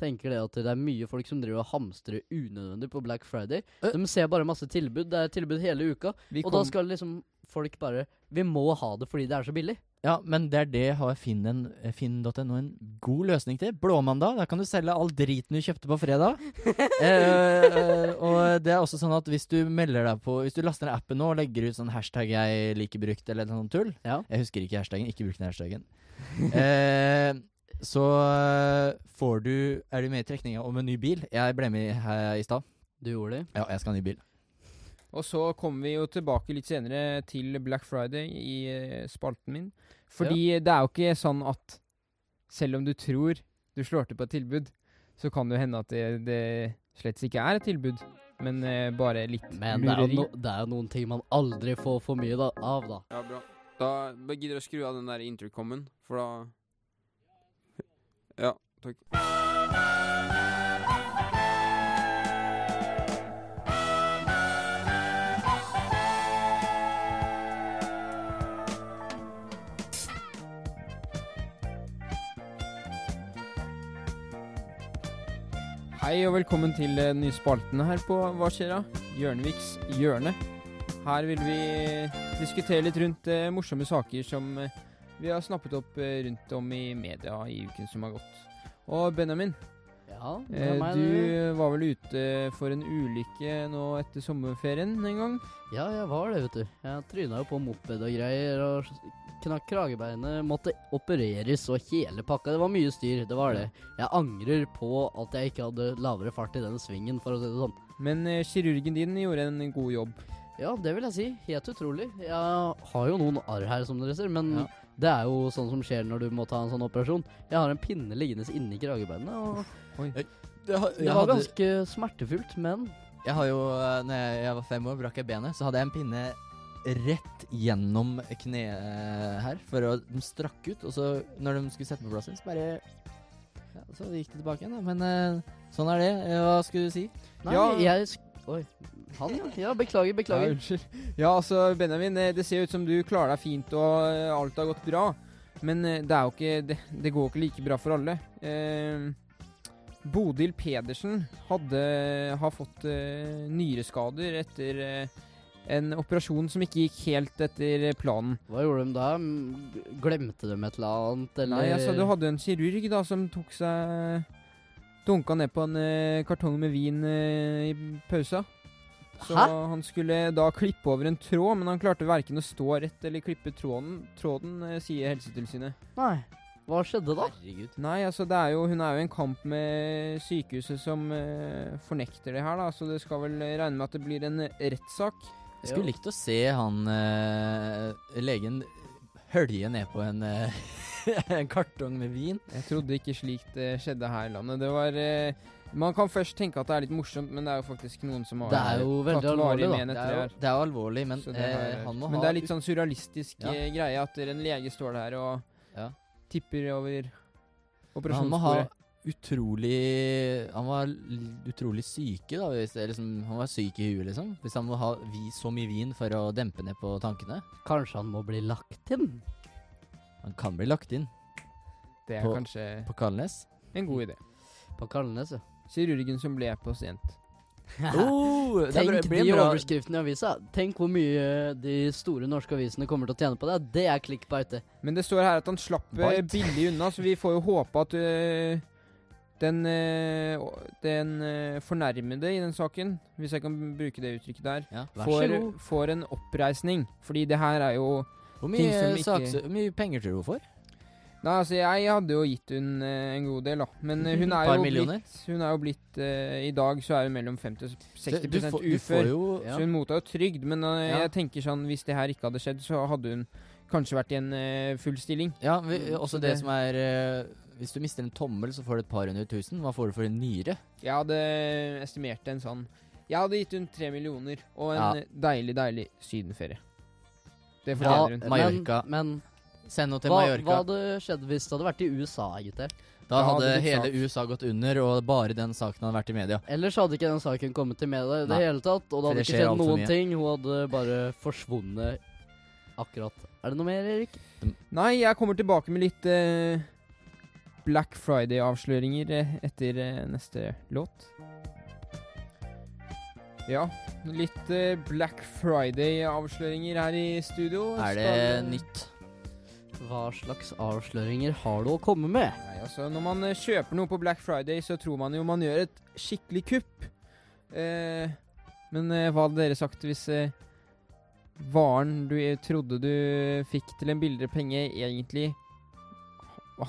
tenker det at det er mye folk som driver og hamstrer unødvendig på Black Friday? Øh. De ser bare masse tilbud. Det er tilbud hele uka. Og da skal liksom folk bare Vi må ha det fordi det er så billig. Ja, men det er det har finn.no en- eh, en god løsning til. Blåmandag. Da kan du selge all driten du kjøpte på fredag. eh, eh, og det er også sånn at hvis du melder deg på Hvis du laster ned appen nå og legger ut sånn hashtag 'jeg liker brukt' eller noe sånt tull Ja. Jeg husker ikke hashtaggen. Ikke bruk den hashtaggen. eh, så eh, får du Er du med i trekninga om en ny bil? Jeg ble med her i stad. Du gjorde det? Ja, jeg skal ha ny bil. Og så kommer vi jo tilbake litt senere til Black Friday i eh, spalten min. Fordi det er jo ikke sånn at selv om du tror du slår til på et tilbud, så kan det jo hende at det, det slett ikke er et tilbud, men uh, bare litt Men lureri. Men no, det er jo noen ting man aldri får for mye da, av, da. Ja, bra. Da bare gidder jeg å skru av den der intercomen, for da Ja, takk. Hei og velkommen til eh, den nye spalten her på Hva skjer da? Hjørneviks hjørne. Her vil vi diskutere litt rundt eh, morsomme saker som eh, vi har snappet opp eh, rundt om i media i uken som har gått. Og Benjamin, Ja, det er eh, du var vel ute for en ulykke nå etter sommerferien en gang? Ja, jeg var det, vet du. Jeg tryna jo på moped og greier, og knakk kragebeinet. Måtte opereres og hele pakka. Det var mye styr, det var det. Jeg angrer på at jeg ikke hadde lavere fart i den svingen, for å si det sånn. Men eh, kirurgen din gjorde en god jobb. Ja, det vil jeg si. Helt utrolig. Jeg har jo noen arr her, som dere ser, men Ja. det er jo sånn som skjer når du må ta en sånn operasjon. Jeg har en pinne liggende inni kragebeinet, og Det, det var ganske smertefullt, men Jeg har jo, eh, når jeg, jeg var fem år, brakk jeg benet, så hadde jeg en pinne rett gjennom kneet her, for å de strakk ut, og så når de skulle sette på plassen, så bare så gikk det tilbake igjen, da. Men uh, sånn er det. Eh, Hva skulle du si? Nei, Ja. jeg Oi. Han, ja. ja. Beklager, Ja, beklager. unnskyld. Ja, altså, Benjamin, eh, det ser ut som du klarer deg fint, og alt har gått bra. Men det er jo ikke Det, det går ikke like bra for alle. Eh, Bodil Pedersen hadde har fått eh, nyreskader etter eh, en operasjon som ikke gikk helt etter planen. Hva gjorde de da? Glemte de et eller annet, eller? Nei, altså, du hadde en kirurg da som tok seg Dunka ned på en eh, kartong med vin eh, i pausa. Så Hæ? han skulle da klippe over en tråd, men han klarte verken å stå rett eller klippe tråden, tråden eh, sier Helsetilsynet. Nei. Hva skjedde da? Herregud. Nei, altså det er jo, hun er jo i en kamp med sykehuset som eh, fornekter det her, da. Så det skal vel regne med at det blir en rettssak. Jeg skulle likt å se han uh, legen hølje ned på en, uh, en kartong med vin. Jeg trodde ikke slikt uh, skjedde her i landet. Det var Man kan først tenke at det er litt morsomt, men det er jo faktisk noen som har tatt varig men etter er, det her. det er jo alvorlig, men det er- han må men ha det er litt sånn surrealistisk Ja. greie at en lege står der og Ja. tipper over Men operasjonsbordet. Utrolig Han var utrolig syke, da. Hvis det liksom, han var syk i huet, liksom. Hvis han må ha vi, så mye vin for å dempe ned på tankene. Kanskje han må bli lagt inn? Han kan bli lagt inn Det er på- kanskje på Kalnes. en god idé. På Kalnes, ja. Kirurgen som ble pasient. Oh, det Tenk de bra- overskriftene i avisa. Tenk hvor mye de store norske avisene kommer til å tjene på det. Det er klikk på ute. Men det står her at han slapp eh, Bite. billig unna, så vi får jo håpe at eh, den, eh, den eh, fornærmede i den saken, hvis jeg kan bruke det uttrykket der, Ja, får, får en oppreisning. Fordi det her er jo Hvor mye, ikke- saks, hvor mye penger tror du hun får? Nei, altså jeg hadde jo gitt hun eh, en god del, da. Men hun er jo millioner? blitt, hun er jo blitt uh, I dag så er hun mellom 50 og 60 Du- du får- du ufør. jo- Ja. Så hun mottar jo trygd. Men uh, Ja. jeg tenker sånn hvis det her ikke hadde skjedd, så hadde hun kanskje vært i en uh, full stilling. Ja, vi, Mm, også det, det- som er uh, Hvis du mister en tommel, så får du et par hundre tusen. Hva får du for en nyre? Jeg hadde estimert en sånn Jeg hadde gitt hun tre millioner og en Ja. deilig, deilig sydenferie. Det fortjener hun. Mallorca. Men, men Send henne til hva, Mallorca. hva hadde skjedd hvis det hadde vært i USA, gutter? Da hadde hadde hele. USA gått under, og bare den saken hadde vært i media. Ellers hadde ikke den saken kommet til media i det Nei. hele tatt. Og det hadde det ikke skjedd noen ting. Hun hadde bare forsvunnet akkurat. Er det noe mer, Erik? Nei, jeg kommer tilbake med litt eh, Black Friday-avsløringer eh, etter eh, neste låt. Ja, litt eh, Black Friday-avsløringer her i studio. Er det Skal- nytt? Hva slags avsløringer har du å komme med? Nei, altså Når man eh, kjøper noe på Black Friday, så tror man jo man gjør et skikkelig kupp. Eh, men eh, hva hadde dere sagt hvis eh, varen du trodde du fikk til en billigere penge, egentlig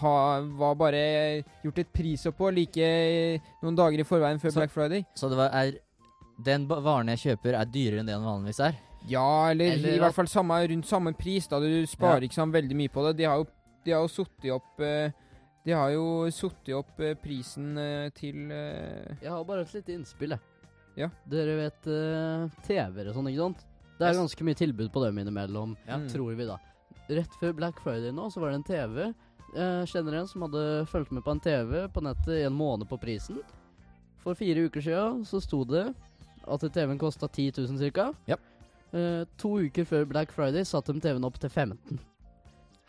ha, var bare gjort et prisoppå like eh, noen dager i forveien før Så- Black Friday? Så det var, er Den varen jeg kjøper, er dyrere enn det den vanligvis er? Ja, eller, Eller i hvert fall samme, rundt samme pris. da Du sparer Ja. ikke sånn veldig mye på det. De har jo, de har jo sittet opp eh, De har jo satt opp eh, prisen eh, til eh, Jeg har bare et lite innspill, jeg. Ja. Dere vet eh, TV-er og sånn, ikke sant? Det er ganske mye tilbud på dem innimellom, Ja. Mm. tror vi da. Rett før Black Friday nå, så var det en TV. Jeg kjenner en som hadde fulgt med på en TV på nettet i en måned på prisen. For fire uker siden så sto det at TV-en kosta 10 000 ca. Ja. Eh, to uker før Black Friday satte de TV-en opp til 15 Hæ?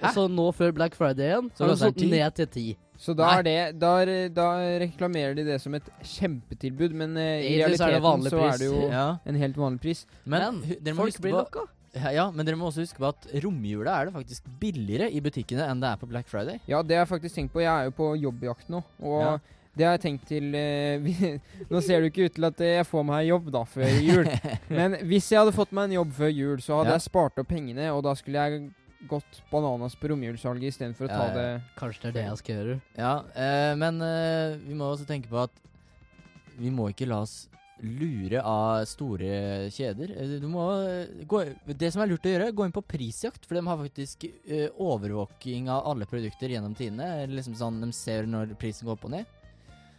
Og så nå før Black Friday igjen, Så har de satt ned til ti. Så da er det da, da reklamerer de det som et kjempetilbud, men uh, i realiteten er så er det jo Ja. en helt vanlig pris. Men, Men Folk blir lokka. ja, men dere må også huske på at romjula er det faktisk billigere i butikkene enn det er på Black Friday. Ja, det har jeg faktisk tenkt på. Jeg er jo på jobbjakt nå, og Ja. det har jeg tenkt til eh, vi, Nå ser det jo ikke ut til at eh, jeg får meg jobb da før jul, men hvis jeg hadde fått meg en jobb før jul, så hadde Ja. jeg spart opp pengene, og da skulle jeg gått bananas på romjulssalget istedenfor å ta ja. det Kanskje det er det jeg skal gjøre. Ja, eh, men eh, vi må også tenke på at vi må ikke la oss lure av store kjeder. Eh, Du må eh, gå, Det som er lurt å gjøre, gå inn på prisjakt, for de har faktisk eh, overvåking av alle produkter gjennom tidene. Liksom sånn, De ser når prisen går opp og ned.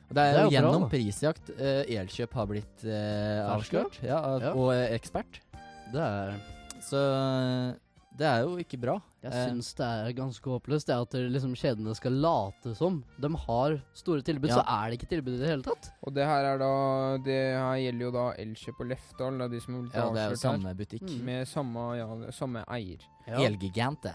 Og det er, Det er jo jo bra, gjennom prisjakt eh, Elkjøp har blitt eh, avslørt. Ja, Ja. Og ekspert. Det er Så Det er jo ikke bra. Jeg Eh, syns det er ganske håpløst det at liksom kjedene skal late som de har store tilbud, Ja. så er det ikke tilbud i det hele tatt. Og det her er da Det her gjelder jo da Elkjøp og Lefdal, da, de som har Ja, det er jo samme her. butikk. Mm. Med samme, ja, samme eier. Elgigant, det.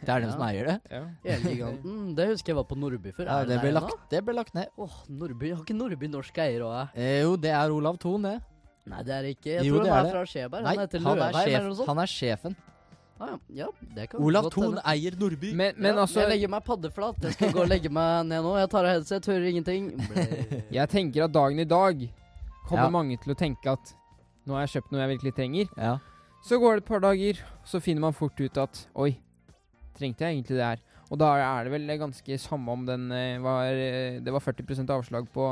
Det er den Ja. som eier det. Ja. Elgiganten, det husker jeg var på Nordby før. Ja, det, det ble lagt, det ble lagt ned. Åh, Nordby, Har ikke Nordby norsk eier òg? Eh, jo, det er Olav Thon, det. Nei, det er ikke. Jeg Jo, tror det han er er fra Skjeberg. Han heter han er, eller noe sånt. han er sjefen. Ah, ja. ja, det kan Olav godt Thon hende. eier Nordby. Men, men ja, altså Jeg legger meg paddeflat. Jeg skal gå og legge meg ned nå. Jeg tar av headset, hører ingenting. Jeg tenker at dagen i dag kommer Ja. mange til å tenke at nå har jeg kjøpt noe jeg virkelig trenger. Ja. Så går det et par dager, så finner man fort ut at oi, trengte jeg egentlig det her? Og da er det vel ganske samme om den eh, var eh, Det var 40% avslag på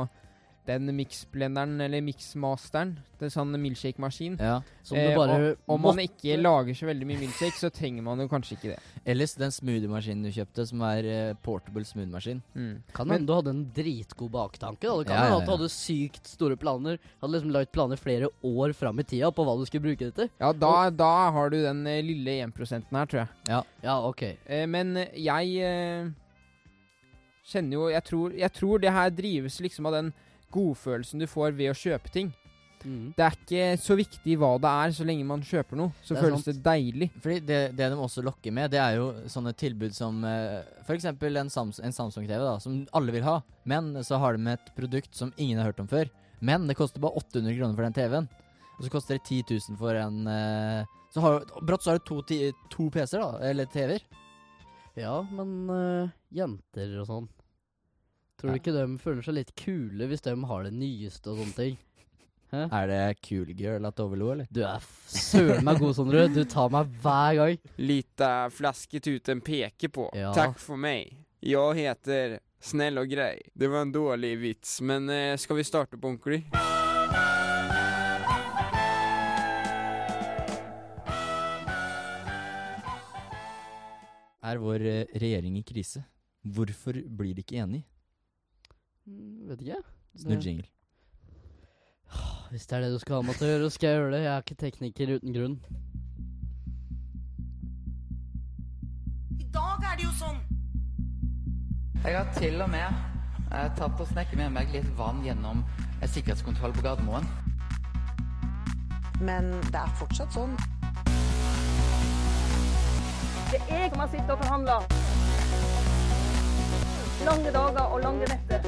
den mixblenderen, eller mixmasteren. Det er sånn milkshake-maskin. ja. Som Eh, du bare og, om man ikke lager så veldig mye milkshake, så trenger man jo kanskje ikke det. Ellers den smoothie-maskinen du kjøpte, som er eh, portable smoothie-maskin. Mm. Kan hende du hadde en dritgod baktanke. da Det kan Ja, ja, ja, at du hadde sykt store planer. Hadde liksom lagt planer flere år fram i tida på hva du skulle bruke det til. Ja, da, da har du den eh, lille 1% her, tror jeg. Ja, ok. Eh, men jeg eh, kjenner jo jeg tror, jeg tror det her drives liksom av den godfølelsen du får ved å kjøpe ting. Mm. Det er ikke så viktig hva det er, så lenge man kjøper noe. Så Det føles føles det deilig. Fordi det, det de også lokker med, det er jo sånne tilbud som uh, for eksempel en, Sams en Samsung-TV, da, som alle vil ha. Men så har de et produkt som ingen har hørt om før. Men det koster bare 800 kroner for den TV-en. Og så koster det 10 000 for en uh, Så har Brått så har du to, to PC-er, da. Eller TV-er. Ja, men uh, jenter og sånn Tror du ikke de føler seg litt kule hvis de har det nyeste og sånne ting? Er det cool girl at overlo, eller? Du er søren meg god, Sondre. Du tar meg hver gang. Lite flasketuten peker på. Ja. Takk for meg. Jeg heter Snäll og grei. Det var en dårlig vits, men skal ska vi starte på ordentlig? Er vår eh, regjering i krise? Hvorfor blir de ikke enige? Mm, vet ikke. Snudd jingle. Hvis det er det du skal ha meg til å gjøre, skal jeg gjøre det. Jeg er ikke tekniker uten grunn. I dag er det jo sånn. Jeg har til og med eh, tatt og snekket med meg litt vann gjennom en sikkerhetskontroll på Gardermoen. Men det er fortsatt sånn. Det er jeg som har sittet og forhandla. Lange dager og lange netter.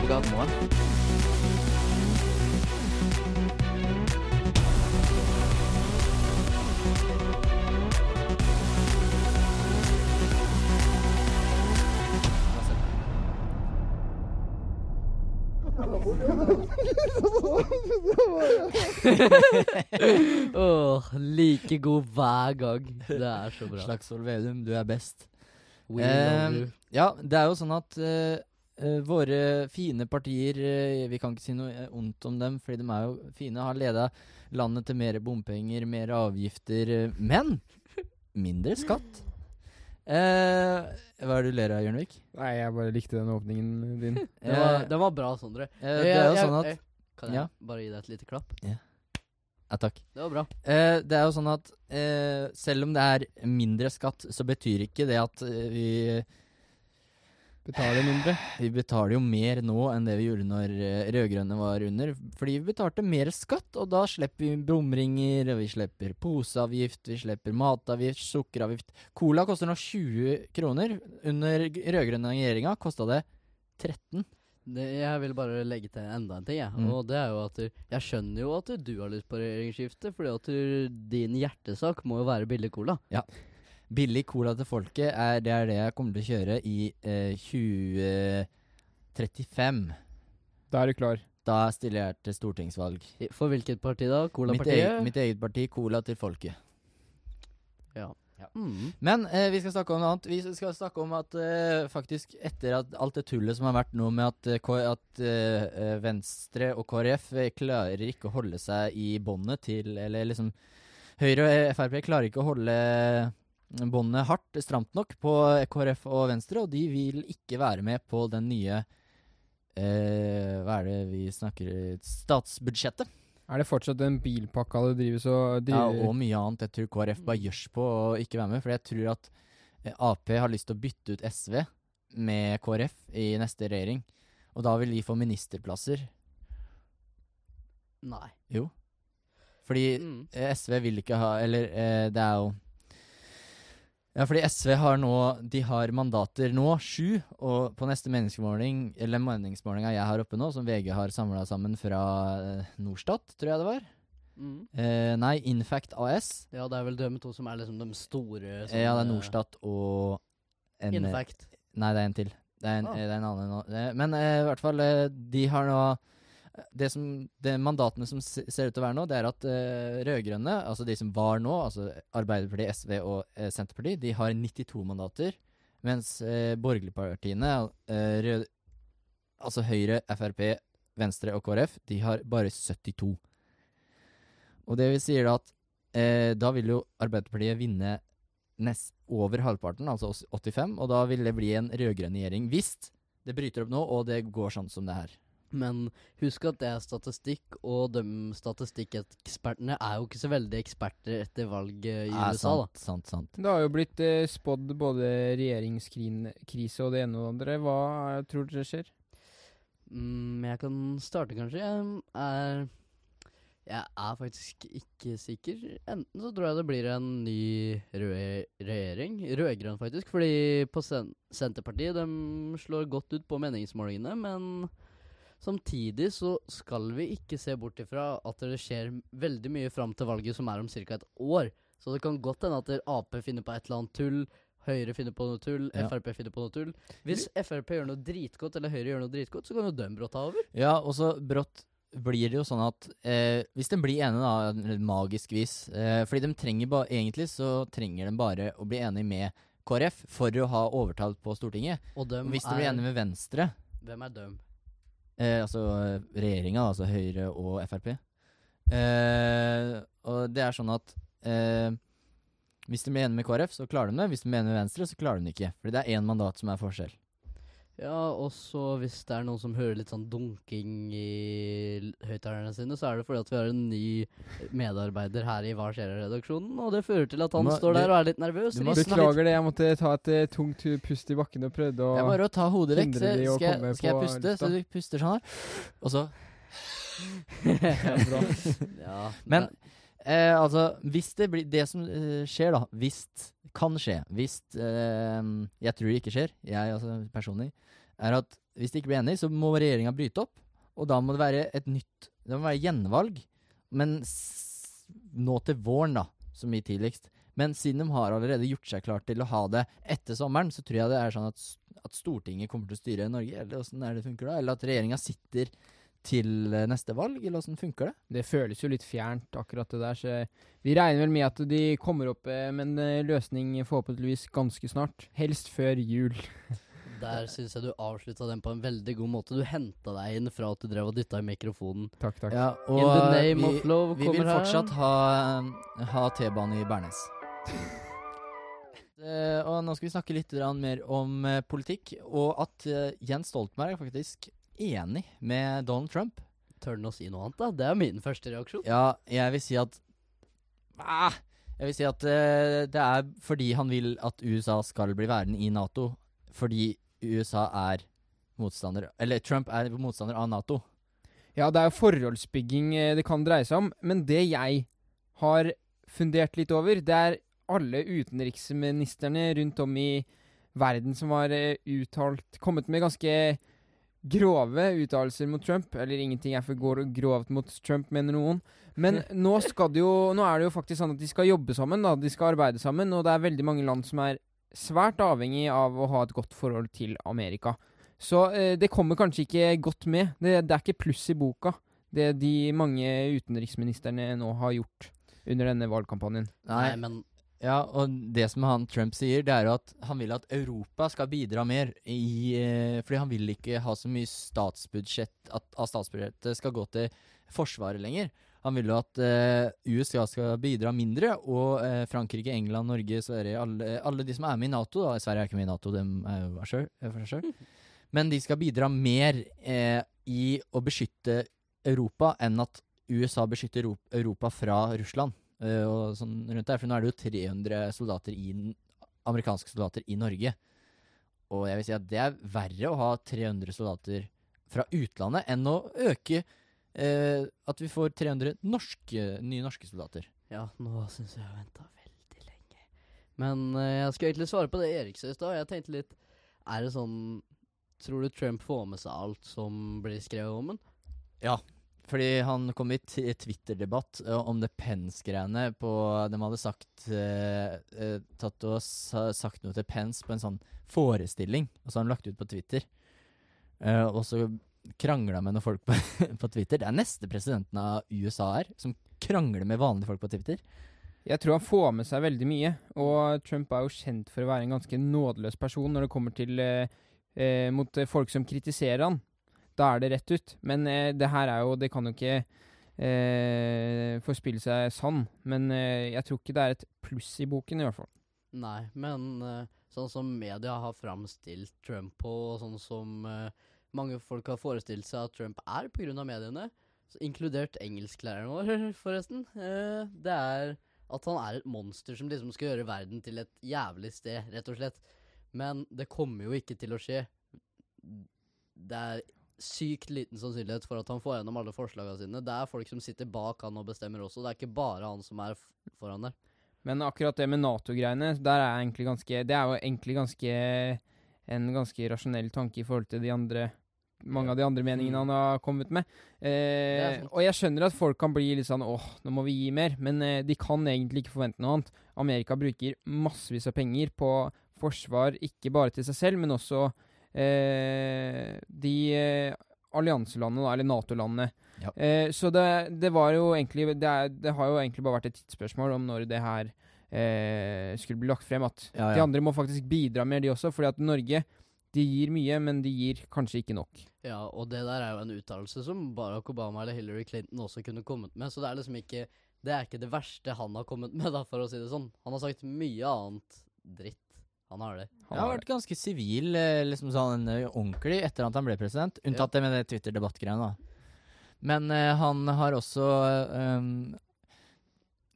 På Gardermoen. Åh, like god hver gang. Det er så bra. Slagsvold Vedum, du er best. We Eh, love you. Ja, det er jo sånn at Uh, eh, våre fine partier uh, Vi kan ikke si noe ondt om dem, fordi de er jo fine. Har leda landet til mer bompenger, mer avgifter, uh, men mindre skatt. Eh, hva er det du ler av, Jørnvik? Nei, jeg bare likte den åpningen din. Det var, det var bra, Sondre. Det er jo sånn jeg- at Kan jeg Ja. bare gi deg et lite klapp? Ja, takk. Det var bra. Eh, det er jo sånn at eh, selv om det er mindre skatt, så betyr ikke det at eh, vi Betaler mindre. Vi betaler jo mer nå enn det vi gjorde når uh, rød-grønne var under. Fordi vi betalte mer skatt, og da slipper vi bomringer, og vi slipper poseavgift, vi slipper matavgift, sukkeravgift. Cola koster nå 20 kroner. Under rød-grønne regjeringa kosta det 13. Det, jeg vil bare legge til enda en ting, jeg. Mm. Og det er jo at du- Jeg skjønner jo at du har lyst på regjeringsskifte, fordi at du, din hjertesak må jo være billig cola. Ja. Billig cola til folket er det, er det jeg kommer til å kjøre i eh, 2035. Da er du klar. Da stiller jeg til stortingsvalg. For hvilket parti da? Mitt Colapartiet? eget, mitt eget parti, Cola til folket. Ja. Mm. Men eh, vi skal snakke om noe annet. Vi skal snakke om at eh, faktisk etter at alt det tullet som har vært nå med at, eh, at eh, eh, Venstre og KrF eh, klarer ikke å holde seg i båndet til Eller liksom Høyre og Frp klarer ikke å holde båndet hardt, stramt nok, på KrF og Venstre, og de vil ikke være med på den nye Hva er det vi snakker Statsbudsjettet. Er det fortsatt den bilpakka det drives og Ja, og mye annet. Jeg tror KrF bare gjørs på å ikke være med. For jeg tror at eh, Ap har lyst til å bytte ut SV med KrF i neste regjering. Og da vil de få ministerplasser. Nei. Jo. Fordi Mm. eh, SV vil ikke ha Eller eh, det er jo Ja, fordi SV har nå De har mandater nå, sju, og på neste meningsmåling, eller meningsmålinga jeg har oppe nå, som VG har samla sammen fra eh, Norstat, tror jeg det var. Mm. Eh, nei, Infact AS. Ja, det er vel de to som er liksom de store som, ja, det er eh, Norstat og en, Infact. Nei, det er en til. Det er en, Ah. eh, det er en annen nå. Eh, Men eh, i hvert fall, de har nå det som, det Mandatene som ser ut til å være nå, det er at uh, rød-grønne, altså de som var nå, altså Arbeiderpartiet, SV og uh, Senterpartiet, de har 92 mandater. Mens uh, borgerlige partiene, eh, rød, altså Høyre, Frp, Venstre og KrF, de har bare 72. Og det vil sier da at eh, da vil jo Arbeiderpartiet vinne nest over halvparten, altså 85, og da vil det bli en rød-grønn regjering hvis det bryter opp nå, og det går sånn som det er. Men husk at det er statistikk, og de statistikkekspertene er jo ikke så veldig eksperter etter valget i Ja, USA, sant, sant, sant. Det har jo blitt eh, spådd både regjeringskrise og det ene og det andre. Hva eh, tror dere skjer? Mm, jeg kan starte, kanskje. Jeg er Jeg er faktisk ikke sikker. Enten så tror jeg det blir en ny rød regjering. Rød-grønn, faktisk. Fordi på sen Senterpartiet de slår godt ut på meningsmålingene, men Samtidig så skal vi ikke se bort ifra at det skjer veldig mye fram til valget, som er om ca. et år. Så det kan godt hende at Ap finner på et eller annet tull, Høyre finner på noe tull, Ja. Frp finner på noe tull. Hvis Frp gjør noe dritgodt, eller Høyre gjør noe dritgodt, så kan jo dem brått ta over. Ja, og så brått blir det jo sånn at eh, hvis de blir enige, da, magisk vis eh, Fordi de trenger ba Egentlig så trenger de bare å bli enige med KrF for å ha overtalt på Stortinget. Og hvis de blir enige med Venstre, Hvem er dem? Eh, altså regjeringa, altså Høyre og Frp eh, Og det er sånn at eh, hvis de blir enige med KrF, så klarer de det. Hvis de blir enige med Venstre, så klarer de det ikke. Fordi det er én mandat som er forskjell. Ja, og så hvis det er noen som hører litt sånn dunking i høyttalerne sine, så er det fordi at vi har en ny medarbeider her i Hva skjer-redaksjonen, og det fører til at han må- står der og er litt nervøs. du må. Beklager det, jeg måtte ta et uh, tungt pust i bakken og prøvde å Det er bare å ta hodet vekk. Skal, jeg, skal jeg puste? Så du puster sånn her. Og så Ja, bra. Ja, Men det- eh, altså, hvis det blir Det som eh, skjer, da Hvis Kan skje. Hvis eh, Jeg tror det ikke skjer, jeg altså personlig, er at hvis de ikke blir enige, så må regjeringa bryte opp. Og da må det være et nytt Det må være gjenvalg. Men nå til våren, da, som i tidligst. Men siden de har allerede gjort seg klar til å ha det etter sommeren, så tror jeg det er sånn at, at Stortinget kommer til å styre Norge, eller åssen er det funker da? Eller at regjeringa sitter til eh, neste valg, eller åssen funker det? Det føles jo litt fjernt, akkurat det der. Så vi regner vel med at de kommer opp eh, med en eh, løsning forhåpentligvis ganske snart. Helst før jul. Der syns jeg du avslutta den på en veldig god måte. Du henta deg inn fra at du drev og dytta i mikrofonen. Takk, takk. Ja, og In the name vi, of love vi vil vil her. fortsatt ha, ha T-bane i Bernes. uh, og nå skal vi snakke litt mer om uh, politikk, og at uh, Jens Stoltenberg er faktisk enig med Donald Trump. Tør han å si noe annet, da? Det er min første reaksjon. Ja, jeg vil si at ah, Jeg vil si at uh, det er fordi han vil at USA skal bli værende i Nato. Fordi USA er motstander Eller Trump er motstander av Nato. Ja, det er jo forholdsbygging eh, det kan dreie seg om, men det jeg har fundert litt over, det er alle utenriksministrene rundt om i verden som har eh, uttalt Kommet med ganske grove uttalelser mot Trump. Eller ingenting er for går- grovt mot Trump, mener noen. Men nå skal det jo Nå er det jo faktisk sånn at de skal jobbe sammen, da. De skal arbeide sammen, og det er veldig mange land som er svært avhengig av å ha et godt forhold til Amerika. Så eh, det kommer kanskje ikke godt med. Det, det er ikke pluss i boka, det de mange utenriksministrene nå har gjort under denne valgkampanjen. Nei, men Ja, og det som han Trump sier, det er jo at han vil at Europa skal bidra mer i eh, Fordi han vil ikke ha så mye statsbudsjett at, at statsbudsjettet skal gå til Forsvaret lenger. Han vil jo at eh, USA skal bidra mindre, og eh, Frankrike, England, Norge, Sverige alle, alle de som er med i Nato da, Sverige er ikke med i Nato, de er jo for seg sjøl. Men de skal bidra mer eh, i å beskytte Europa enn at USA beskytter Europa fra Russland. Eh, og sånn rundt der, For nå er det jo 300 soldater i, amerikanske soldater i Norge. Og jeg vil si at det er verre å ha 300 soldater fra utlandet enn å øke eh, at vi får 300 norske, nye norske soldater. Ja, nå syns jeg jeg har venta veldig lenge. Men eh, jeg skal egentlig svare på det Erik sa i stad. Jeg tenkte litt Er det sånn Tror du Trump får med seg alt som blir skrevet om ham? Ja, fordi han kom i Twitter-debatt eh, om det Pence-greiene på De hadde sagt eh, eh, Tatt og sa, sagt noe til Pence på en sånn forestilling, og så har han lagt ut på Twitter. Eh, og så krangla med noen folk på, på Twitter. Det er neste presidenten av USA her, som krangler med vanlige folk på Twitter. Jeg tror han får med seg veldig mye, og Trump er jo kjent for å være en ganske nådeløs person når det kommer til eh, eh, mot folk som kritiserer han. Da er det rett ut. Men eh, det her er jo Det kan jo ikke eh, forspille seg sann. Men eh, jeg tror ikke det er et pluss i boken, i hvert fall. Nei, men eh, sånn som media har framstilt Trump på, og sånn som eh, mange folk har forestilt seg at Trump er pga. mediene, inkludert engelsklæreren vår, forresten, eh, det er at han er et monster som liksom skal gjøre verden til et jævlig sted, rett og slett. Men det kommer jo ikke til å skje. Det er sykt liten sannsynlighet for at han får gjennom alle forslagene sine. Det er folk som sitter bak han og bestemmer også. Det er ikke bare han som er foran der. Men akkurat det med Nato-greiene, der er egentlig ganske Det er jo egentlig ganske en ganske rasjonell tanke i forhold til de andre mange av de andre meningene han har kommet med. Eh, og jeg skjønner at folk kan bli litt sånn åh, nå må vi gi mer. Men eh, de kan egentlig ikke forvente noe annet. Amerika bruker massevis av penger på forsvar, ikke bare til seg selv, men også de eh, allianselandene, eller Nato-landene. Ja. Eh, så det, det var jo egentlig det, er, det har jo egentlig bare vært et tidsspørsmål om når det her eh, skulle bli lagt frem. At Ja, de andre må faktisk bidra mer, de også. fordi at Norge de gir mye, men de gir kanskje ikke nok. Ja, og det der er jo en uttalelse som Barack Obama eller Hillary Clinton også kunne kommet med, så det er liksom ikke Det er ikke det verste han har kommet med, da, for å si det sånn. Han har sagt mye annet dritt. Han har det. Han har vært ganske sivil, eh, liksom sånn eh, ordentlig, etter at han ble president. Unntatt det med det Twitter-debattgreiene, da. Men uh, han har også um,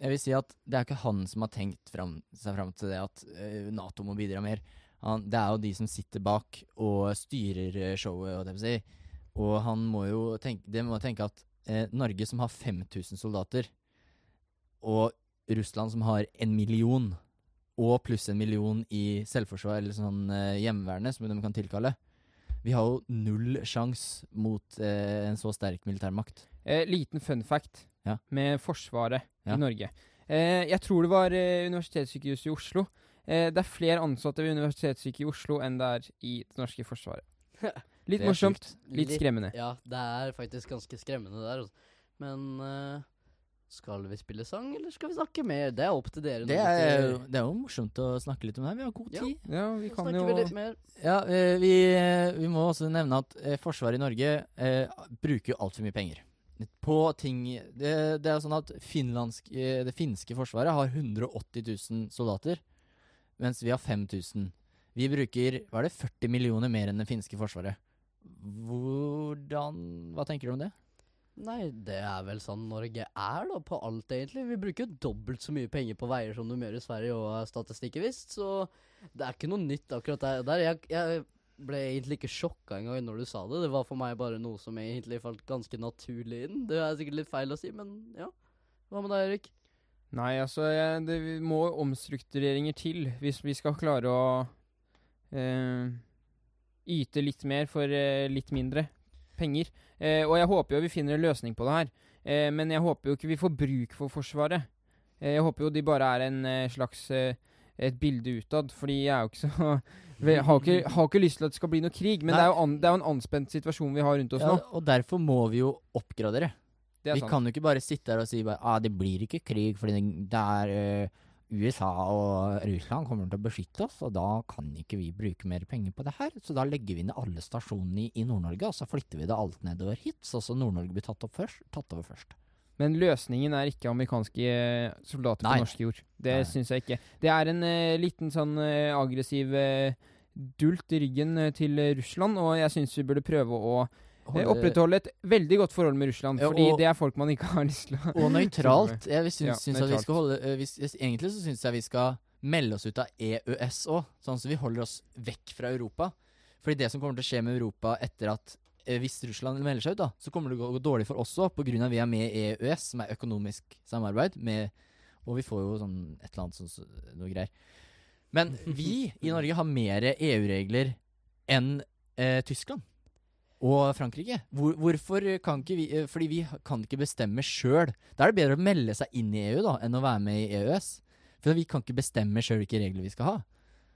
Jeg vil si at det er ikke han som har tenkt frem, seg fram til det at uh, Nato må bidra mer. Han, det er jo de som sitter bak og styrer showet, og, si. Og han må jo tenke, de må tenke at uh, Norge som har 5000 soldater, og Russland som har en million, og pluss en million i selvforsvar, eller sånn eh, hjemmeværende, som de kan tilkalle. Vi har jo null sjanse mot eh, en så sterk militærmakt. Eh, liten fun fact Ja. med Forsvaret Ja. i Norge. Eh, jeg tror det var eh, Universitetssykehuset i Oslo. Eh, det er flere ansatte ved Universitetssykehuset i Oslo enn det er i det norske forsvaret. Litt Det er morsomt, sjukt. litt skremmende. Ja, det er faktisk ganske skremmende der. altså. Men eh, skal vi spille sang, eller skal vi snakke mer? Det er opp til dere. Det er, jo- det er jo morsomt å snakke litt om det her. Vi har god tid. Ja, vi kan jo vi litt mer. Ja, eh, vi, eh, vi må også nevne at eh, Forsvaret i Norge eh, bruker jo altfor mye penger. På ting Det, det er jo sånn at finlandsk, det finske forsvaret har 180 000 soldater, mens vi har 5000. Vi bruker hva er det, 40 millioner mer enn det finske forsvaret. Hvordan Hva tenker du om det? Nei, det er vel sånn Norge er, da, på alt, egentlig. Vi bruker jo dobbelt så mye penger på veier som de gjør i Sverige, og statistikken visst, så det er ikke noe nytt akkurat der. Jeg, jeg ble egentlig ikke sjokka engang når du sa det. Det var for meg bare noe som egentlig falt ganske naturlig inn. Det er sikkert litt feil å si, men ja. Hva med deg, Erik? Nei, altså jeg, det må omstruktureringer til hvis vi skal klare å eh, yte litt mer for eh, litt mindre penger. Eh, og jeg håper jo vi finner en løsning på det her. Eh, men jeg håper jo ikke vi får bruk for Forsvaret. Eh, jeg håper jo de bare er en eh, slags eh, et bilde utad, fordi jeg er jo ikke så har ikke, har ikke lyst til at det skal bli noe krig, men det er, jo an, det er jo en anspent situasjon vi har rundt oss Ja, nå. og derfor må vi jo oppgradere. Det er vi sant. kan jo ikke bare sitte her og si bare, ah, det blir ikke krig fordi det- er eh, USA og Russland kommer til å beskytte oss, og da kan ikke vi bruke mer penger på det her. Så da legger vi ned alle stasjonene i, i Nord-Norge, og så flytter vi det alt nedover hit, så også Nord-Norge blir tatt, først, tatt over først. Men løsningen er ikke amerikanske eh, soldater Nei. på norsk jord. Det syns jeg ikke. Det er en uh, liten sånn uh, aggressiv uh, dult i ryggen til Russland, og jeg syns vi burde prøve å Opprettholde et veldig godt forhold med Russland, Ja, fordi det er folk man ikke har lyst til å Og nøytralt. Jeg syns, Ja, vi skal holde uh, hvis, hvis- Egentlig så syns jeg vi skal melde oss ut av EØS òg, sånn at vi holder oss vekk fra Europa. Fordi det som kommer til å skje med Europa etter at uh, Hvis Russland melder seg ut, da, så kommer det til å gå dårlig for oss òg, pga. vi er med i EØS, som er økonomisk samarbeid, med, og vi får jo sånn et eller annet sånn noe greier. Men vi i Norge har mer EU-regler enn uh, Tyskland og Frankrike. Hvor, hvorfor kan ikke vi eh, Fordi vi kan ikke bestemme sjøl. Da er det bedre å melde seg inn i EU da, enn å være med i EØS. For vi kan ikke bestemme sjøl hvilke regler vi skal ha.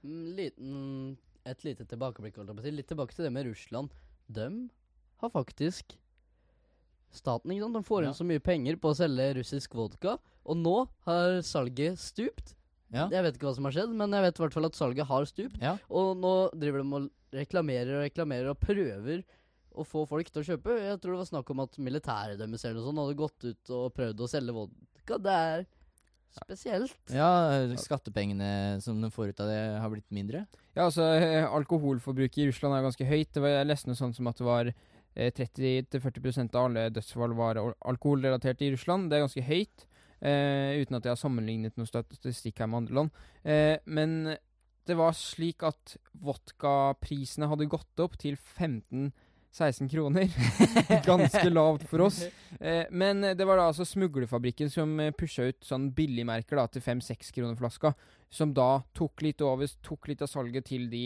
Mm, Liten, et lite tilbakeblikk. Litt tilbake til det med Russland. De har faktisk Staten ikke sant? De får inn Ja. så mye penger på å selge russisk vodka, og nå har salget stupt. Ja. Jeg vet ikke hva som har skjedd, men jeg vet i hvert fall at salget har stupt. Ja. Og nå driver de og reklamerer og reklamerer og prøver å få folk til å kjøpe. Jeg tror det var snakk om at militæret deres eller noe sånt hadde gått ut og prøvd å selge vodka. Det er spesielt. Ja, eh, skattepengene som de får ut av det, har blitt mindre. Ja, altså, eh, alkoholforbruket i Russland er ganske høyt. Det var, jeg leste noe sånt som at det var eh, 30-40% av alle dødsfall var alkoholrelatert i Russland. Det er ganske høyt, eh, uten at jeg har sammenlignet noe statistikk her med andre land. Eh, men det var slik at vodkaprisene hadde gått opp til 15-16 kroner. Ganske lavt for oss. Eh, men det var da altså smuglerfabrikken som eh, pusha ut sånn billigmerker da, til 5-6 kroner flaska. Som da tok litt over, tok litt av salget til de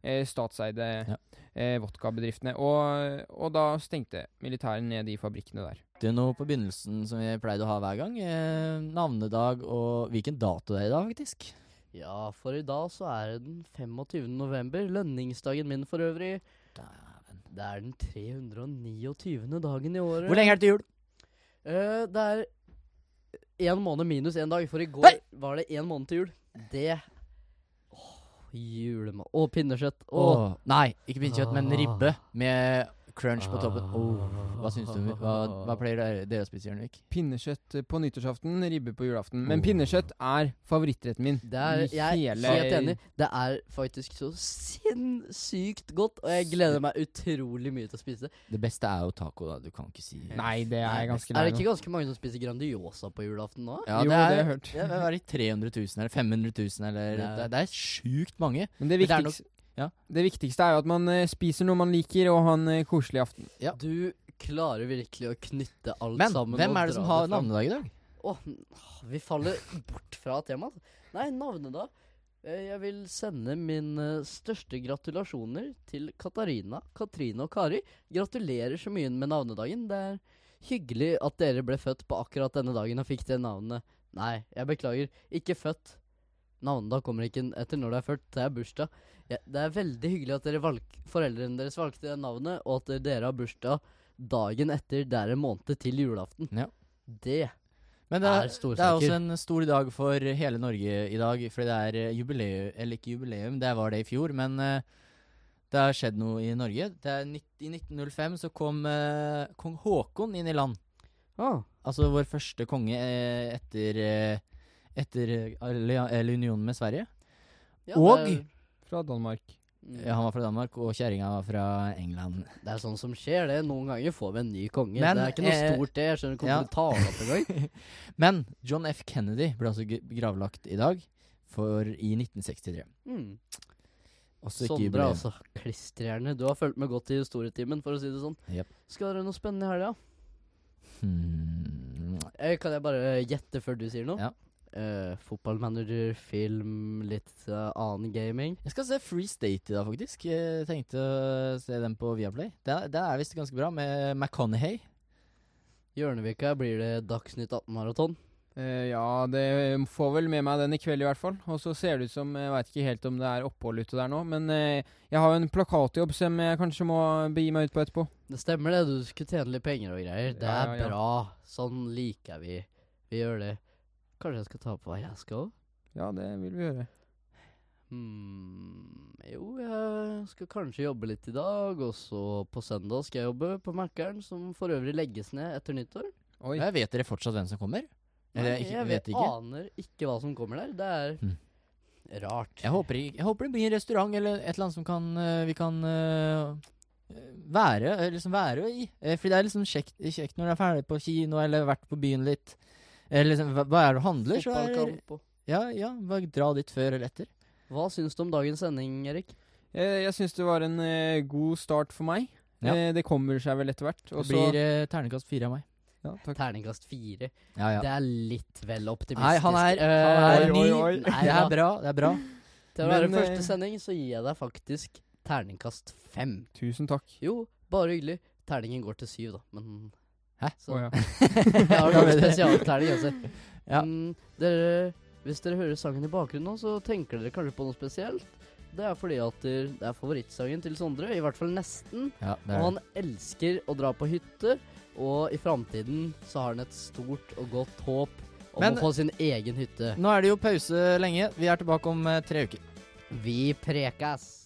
eh, statseide Ja. eh, vodkabedriftene. Og, og da stengte militæret ned de fabrikkene der. Det er noe på begynnelsen som vi pleide å ha hver gang. Eh, navnedag og hvilken dato det er i dag, faktisk. Ja, for i dag så er det den 25. november. Lønningsdagen min for øvrig. Dæven. Det er den 329. dagen i året. Hvor lenge er det til jul? Uh, det er én måned minus én dag, for i går Hei! var det én måned til jul. Det Åh, julemat Og pinnekjøtt. Åh. Oh. nei, ikke pinnekjøtt, men Ah. ribbe med crunch på toppen. Oh, hva syns du? Hva, hva pleier dere, dere å spise, Jørnvik? Pinnekjøtt på nyttårsaften, ribbe på julaften. Men Oh. pinnekjøtt er favorittretten min. Det er, jeg er hele- helt enig. Det er faktisk så sinnssykt godt, og jeg gleder meg utrolig mye til å spise det. Det beste er jo taco, da. Du kan ikke si Nei, det er jeg ganske Er det ikke ganske mange som spiser Grandiosa på julaften nå? Ja, Jo, det er, det har jeg hørt. Ja, det er 300 000 eller 500 000 eller Det er- Det er, det er sjukt mange. Men det viktigste, ja. det viktigste er jo at man eh, spiser noe man liker, og har en eh, koselig aften. Ja. Du klarer virkelig å knytte alt Men sammen. hvem er det som har navnedag i dag? Åh, vi faller bort fra temaet. Nei, navnedag. Eh, Jeg vil sende mine største gratulasjoner til Katarina, Katrine og Kari. Gratulerer så mye med navnedagen. Det er hyggelig at dere ble født på akkurat denne dagen og fikk det navnet. Nei, jeg beklager. Ikke født. Navnedag kommer ikke etter når du er født. Det er bursdag. Ja, det er veldig hyggelig at dere valg foreldrene deres valgte det navnet, og at dere har bursdag dagen etter. Det er en måned til julaften. Ja. Det Men det er er, det er også en stor dag for hele Norge i dag, fordi det er eh, jubileum Eller ikke jubileum, det var det i fjor, men eh, det har skjedd noe i Norge. I 1905 så kom eh, kong Haakon inn i land. Ah. Altså vår første konge eh, etter eh, Etter eh, eller unionen med Sverige. Ja, Og det Fra Danmark. mm, ja, Han var fra Danmark, og kjerringa var fra England. det er sånn som skjer, det. Noen ganger får vi en ny konge. Men, det er ikke noe eh, stort, det. Jeg skjønner ikke ja. du tar det opp engang. Men John F. Kennedy ble altså gravlagt i dag, for i 1963. Mm. Sondre, altså. Klistrhjerne. Du har fulgt med godt i historietimen, for å si det sånn. Yep. Skal dere noe spennende i helga? Hmm. Eh, kan jeg bare gjette før du sier noe? Ja. Eh, fotballmanager, film, litt uh, annen gaming. Jeg skal se Free State i dag, faktisk. Jeg tenkte å se den på Viaplay. Det er, det er visst ganske bra, med McConaughey. Hjørnevika blir det Dagsnytt 18-maraton. Uh, ja, det får vel med meg den i kveld i hvert fall. Og så ser det ut som Jeg veit ikke helt om det er opphold ute der nå, men eh, jeg har jo en plakatjobb som jeg kanskje må begi meg ut på etterpå. Det stemmer det, du skulle tjene litt penger og greier. Det Ja, er ja, ja. bra. Sånn liker vi. Vi gjør det. Kanskje jeg skal ta på hva jeg skal òg? Ja, det vil vi gjøre. Hmm, jo, jeg skal kanskje jobbe litt i dag, og så på søndag skal jeg jobbe på Mækkern, som for øvrig legges ned etter nyttår. Oi. Jeg vet dere fortsatt hvem som kommer? Eller Nei, ikke, jeg vet ikke? aner ikke hva som kommer der. Det er Hmm. rart. Jeg håper, jeg håper det blir en restaurant eller et eller annet som kan eh, vi kan uh, være, liksom være i. Eh, fordi det er liksom kjekt, kjekt når du er ferdig på kino eller vært på byen litt. Eller liksom, hva, hva er det du handler? så er- Ja, ja, bare dra dit før eller etter. Hva syns du om dagens sending, Erik? Eh, jeg syns det var en eh, god start for meg. Ja. Eh, det kommer seg vel etter hvert. Det blir eh, terningkast fire av meg. ja, takk. Terningkast fire. Ja, ja. Det er litt vel optimistisk. Nei, han er, Eh, han er oi, ny. oi, Nei, Det er bra. Det er bra. Til å være Men, første eh, sending så gir jeg deg faktisk terningkast fem. Tusen takk. Jo, bare hyggelig. Terningen går til syv, da, men Hæ? Så Oh, ja. jeg har noen spesialterning, altså. Ja. Mm, dere, hvis dere hører sangen i bakgrunnen nå, så tenker dere kanskje på noe spesielt. Det er fordi at det er favorittsangen til Sondre, i hvert fall nesten. Ja, Og han elsker å dra på hytte, og i framtiden så har han et stort og godt håp om Men- å få sin egen hytte. Nå er det jo pause lenge. Vi er tilbake om eh, tre uker. Vi prekas!